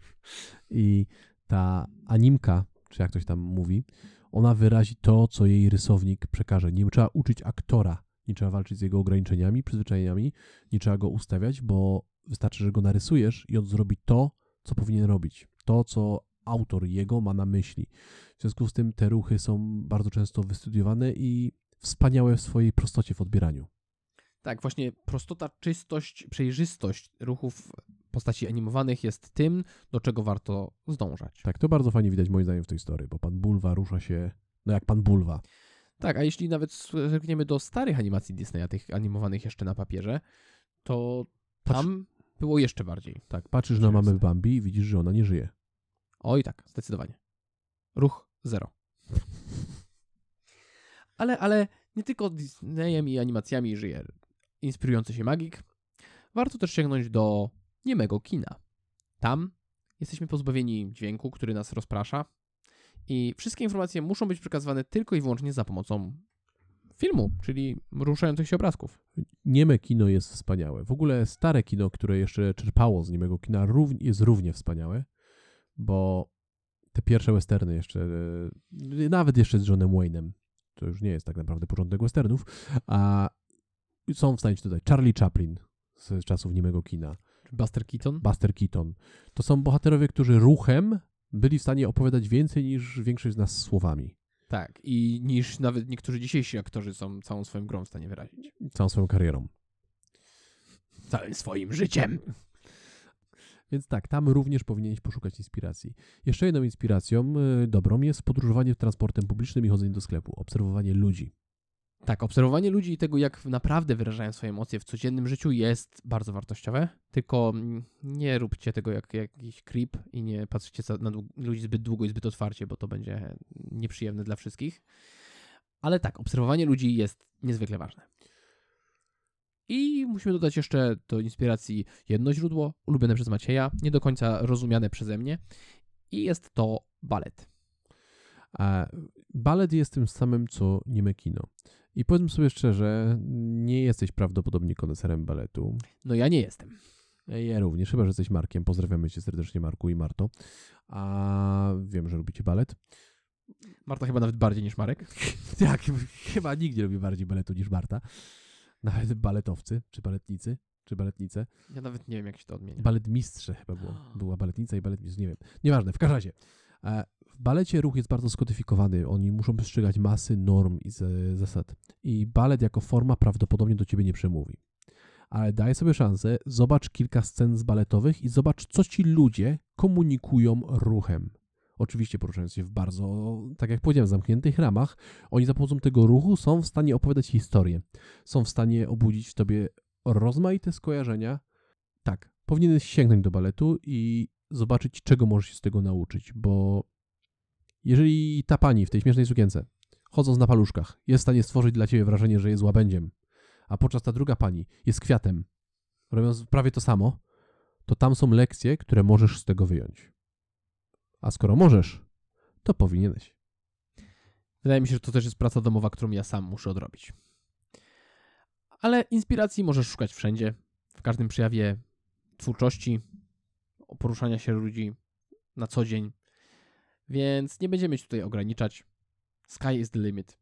I ta animka, czy jak ktoś tam mówi, ona wyrazi to, co jej rysownik przekaże. Nie trzeba uczyć aktora, nie trzeba walczyć z jego ograniczeniami, przyzwyczajeniami, nie trzeba go ustawiać, bo wystarczy, że go narysujesz i on zrobi to, co powinien robić. To, co autor jego ma na myśli. W związku z tym te ruchy są bardzo często wystudiowane i wspaniałe w swojej prostocie w odbieraniu. Tak, właśnie prostota, czystość, przejrzystość ruchów postaci animowanych jest tym, do czego warto zdążać. Tak, to bardzo fajnie widać moim zdaniem w tej historii, bo pan Bulwa rusza się, no jak pan Bulwa. Tak, a jeśli nawet zerkniemy do starych animacji Disneya, tych animowanych jeszcze na papierze, to tam Patrz, było jeszcze bardziej. Tak, patrzysz na mamę Bambi i widzisz, że ona nie żyje. Oj tak, zdecydowanie. Ruch zero. ale, ale nie tylko Disneyem i animacjami żyje inspirujący się magik. Warto też sięgnąć do niemego kina. Tam jesteśmy pozbawieni dźwięku, który nas rozprasza i wszystkie informacje muszą być przekazywane tylko i wyłącznie za pomocą filmu, czyli ruszających się obrazków. Nieme kino jest wspaniałe. W ogóle stare kino, które jeszcze czerpało z niemego kina, jest równie wspaniałe, bo te pierwsze westerny jeszcze, e, nawet jeszcze z Johnem Wayne'em, to już nie jest tak naprawdę porządek westernów, a są w stanie dodać Charlie Chaplin z czasów niemego kina. Buster Keaton? Buster Keaton. To są bohaterowie, którzy ruchem byli w stanie opowiadać więcej niż większość z nas słowami. Tak, i niż nawet niektórzy dzisiejsi aktorzy są całą swoją grą w stanie wyrazić. Całą swoją karierą. Całym swoim życiem. Więc tak, tam również powinieneś poszukać inspiracji. Jeszcze jedną inspiracją y, dobrą jest podróżowanie transportem publicznym i chodzenie do sklepu, obserwowanie ludzi. Tak, obserwowanie ludzi i tego, jak naprawdę wyrażają swoje emocje w codziennym życiu jest bardzo wartościowe, tylko nie róbcie tego jak jakiś creep i nie patrzcie na ludzi zbyt długo i zbyt otwarcie, bo to będzie nieprzyjemne dla wszystkich. Ale tak, obserwowanie ludzi jest niezwykle ważne. I musimy dodać jeszcze do inspiracji jedno źródło, ulubione przez Macieja, nie do końca rozumiane przeze mnie, i jest to balet. A balet jest tym samym, co nieme kino. I powiedzmy sobie szczerze, nie jesteś prawdopodobnie koneserem baletu. No ja nie jestem. Ja również, chyba że jesteś Markiem. Pozdrawiamy cię serdecznie, Marku i Marto. A wiem, że lubicie balet. Marta chyba nawet bardziej niż Marek. tak, chyba nikt nie lubi bardziej baletu niż Marta. Nawet baletowcy, czy baletnicy, czy baletnice. Ja nawet nie wiem, jak się to odmienia. Baletmistrze chyba było. Była baletnica i baletmistrz, nie wiem. Nieważne, w każdym razie. E, w balecie ruch jest bardzo skodyfikowany. Oni muszą przestrzegać masy norm i zasad. I balet jako forma prawdopodobnie do ciebie nie przemówi. Ale daj sobie szansę, zobacz kilka scen z baletowych i zobacz, co ci ludzie komunikują ruchem. Oczywiście poruszając się w bardzo, tak jak powiedziałem, zamkniętych ramach, oni za pomocą tego ruchu są w stanie opowiadać historię. Są w stanie obudzić w tobie rozmaite skojarzenia. Tak, powinieneś sięgnąć do baletu i zobaczyć, czego możesz się z tego nauczyć, bo jeżeli ta pani w tej śmiesznej sukience, chodząc na paluszkach, jest w stanie stworzyć dla ciebie wrażenie, że jest łabędziem, a podczas ta druga pani jest kwiatem, robiąc prawie to samo, to tam są lekcje, które możesz z tego wyjąć. A skoro możesz, to powinieneś. Wydaje mi się, że to też jest praca domowa, którą ja sam muszę odrobić. Ale inspiracji możesz szukać wszędzie, w każdym przejawie twórczości, poruszania się ludzi na co dzień. Więc nie będziemy się tutaj ograniczać. Sky is the limit.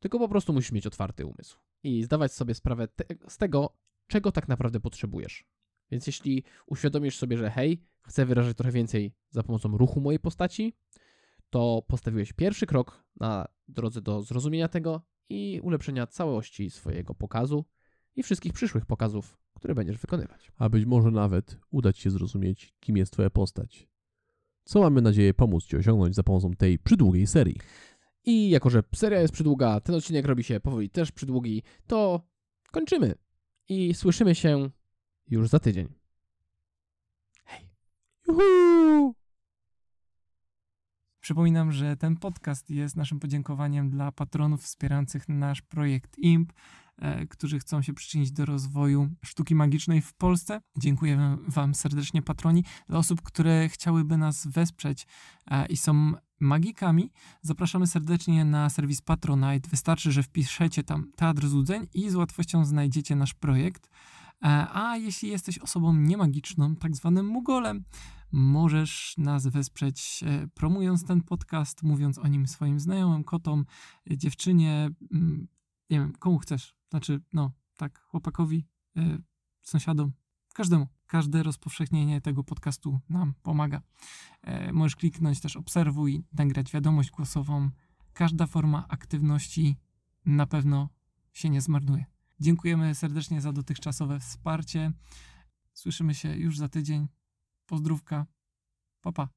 Tylko po prostu musisz mieć otwarty umysł i zdawać sobie sprawę te z tego, czego tak naprawdę potrzebujesz. Więc jeśli uświadomisz sobie, że hej, chcę wyrażać trochę więcej za pomocą ruchu mojej postaci, to postawiłeś pierwszy krok na drodze do zrozumienia tego i ulepszenia całości swojego pokazu i wszystkich przyszłych pokazów, które będziesz wykonywać. A być może nawet udać się zrozumieć, kim jest Twoja postać. co mamy nadzieję pomóc Ci osiągnąć za pomocą tej przydługiej serii. I jako, że seria jest przydługa, ten odcinek robi się powoli też przydługi, to kończymy. I słyszymy się już za tydzień. Juhu! Przypominam, że ten podcast jest naszym podziękowaniem dla patronów wspierających nasz projekt IMP, e, którzy chcą się przyczynić do rozwoju sztuki magicznej w Polsce. Dziękuję Wam serdecznie, patroni. Dla osób, które chciałyby nas wesprzeć e, i są magikami, zapraszamy serdecznie na serwis Patronite. Wystarczy, że wpiszecie tam Teatr Złudzeń i z łatwością znajdziecie nasz projekt. E, A jeśli jesteś osobą niemagiczną, tak zwanym mugolem, możesz nas wesprzeć e, promując ten podcast, mówiąc o nim swoim znajomym, kotom, dziewczynie, mm, nie wiem, komu chcesz. Znaczy, no, tak, chłopakowi, e, sąsiadom, każdemu. Każde rozpowszechnienie tego podcastu nam pomaga. Możesz kliknąć też obserwuj, nagrać wiadomość głosową. Każda forma aktywności na pewno się nie zmarnuje. Dziękujemy serdecznie za dotychczasowe wsparcie. Słyszymy się już za tydzień. Pozdrówka. Pa, pa.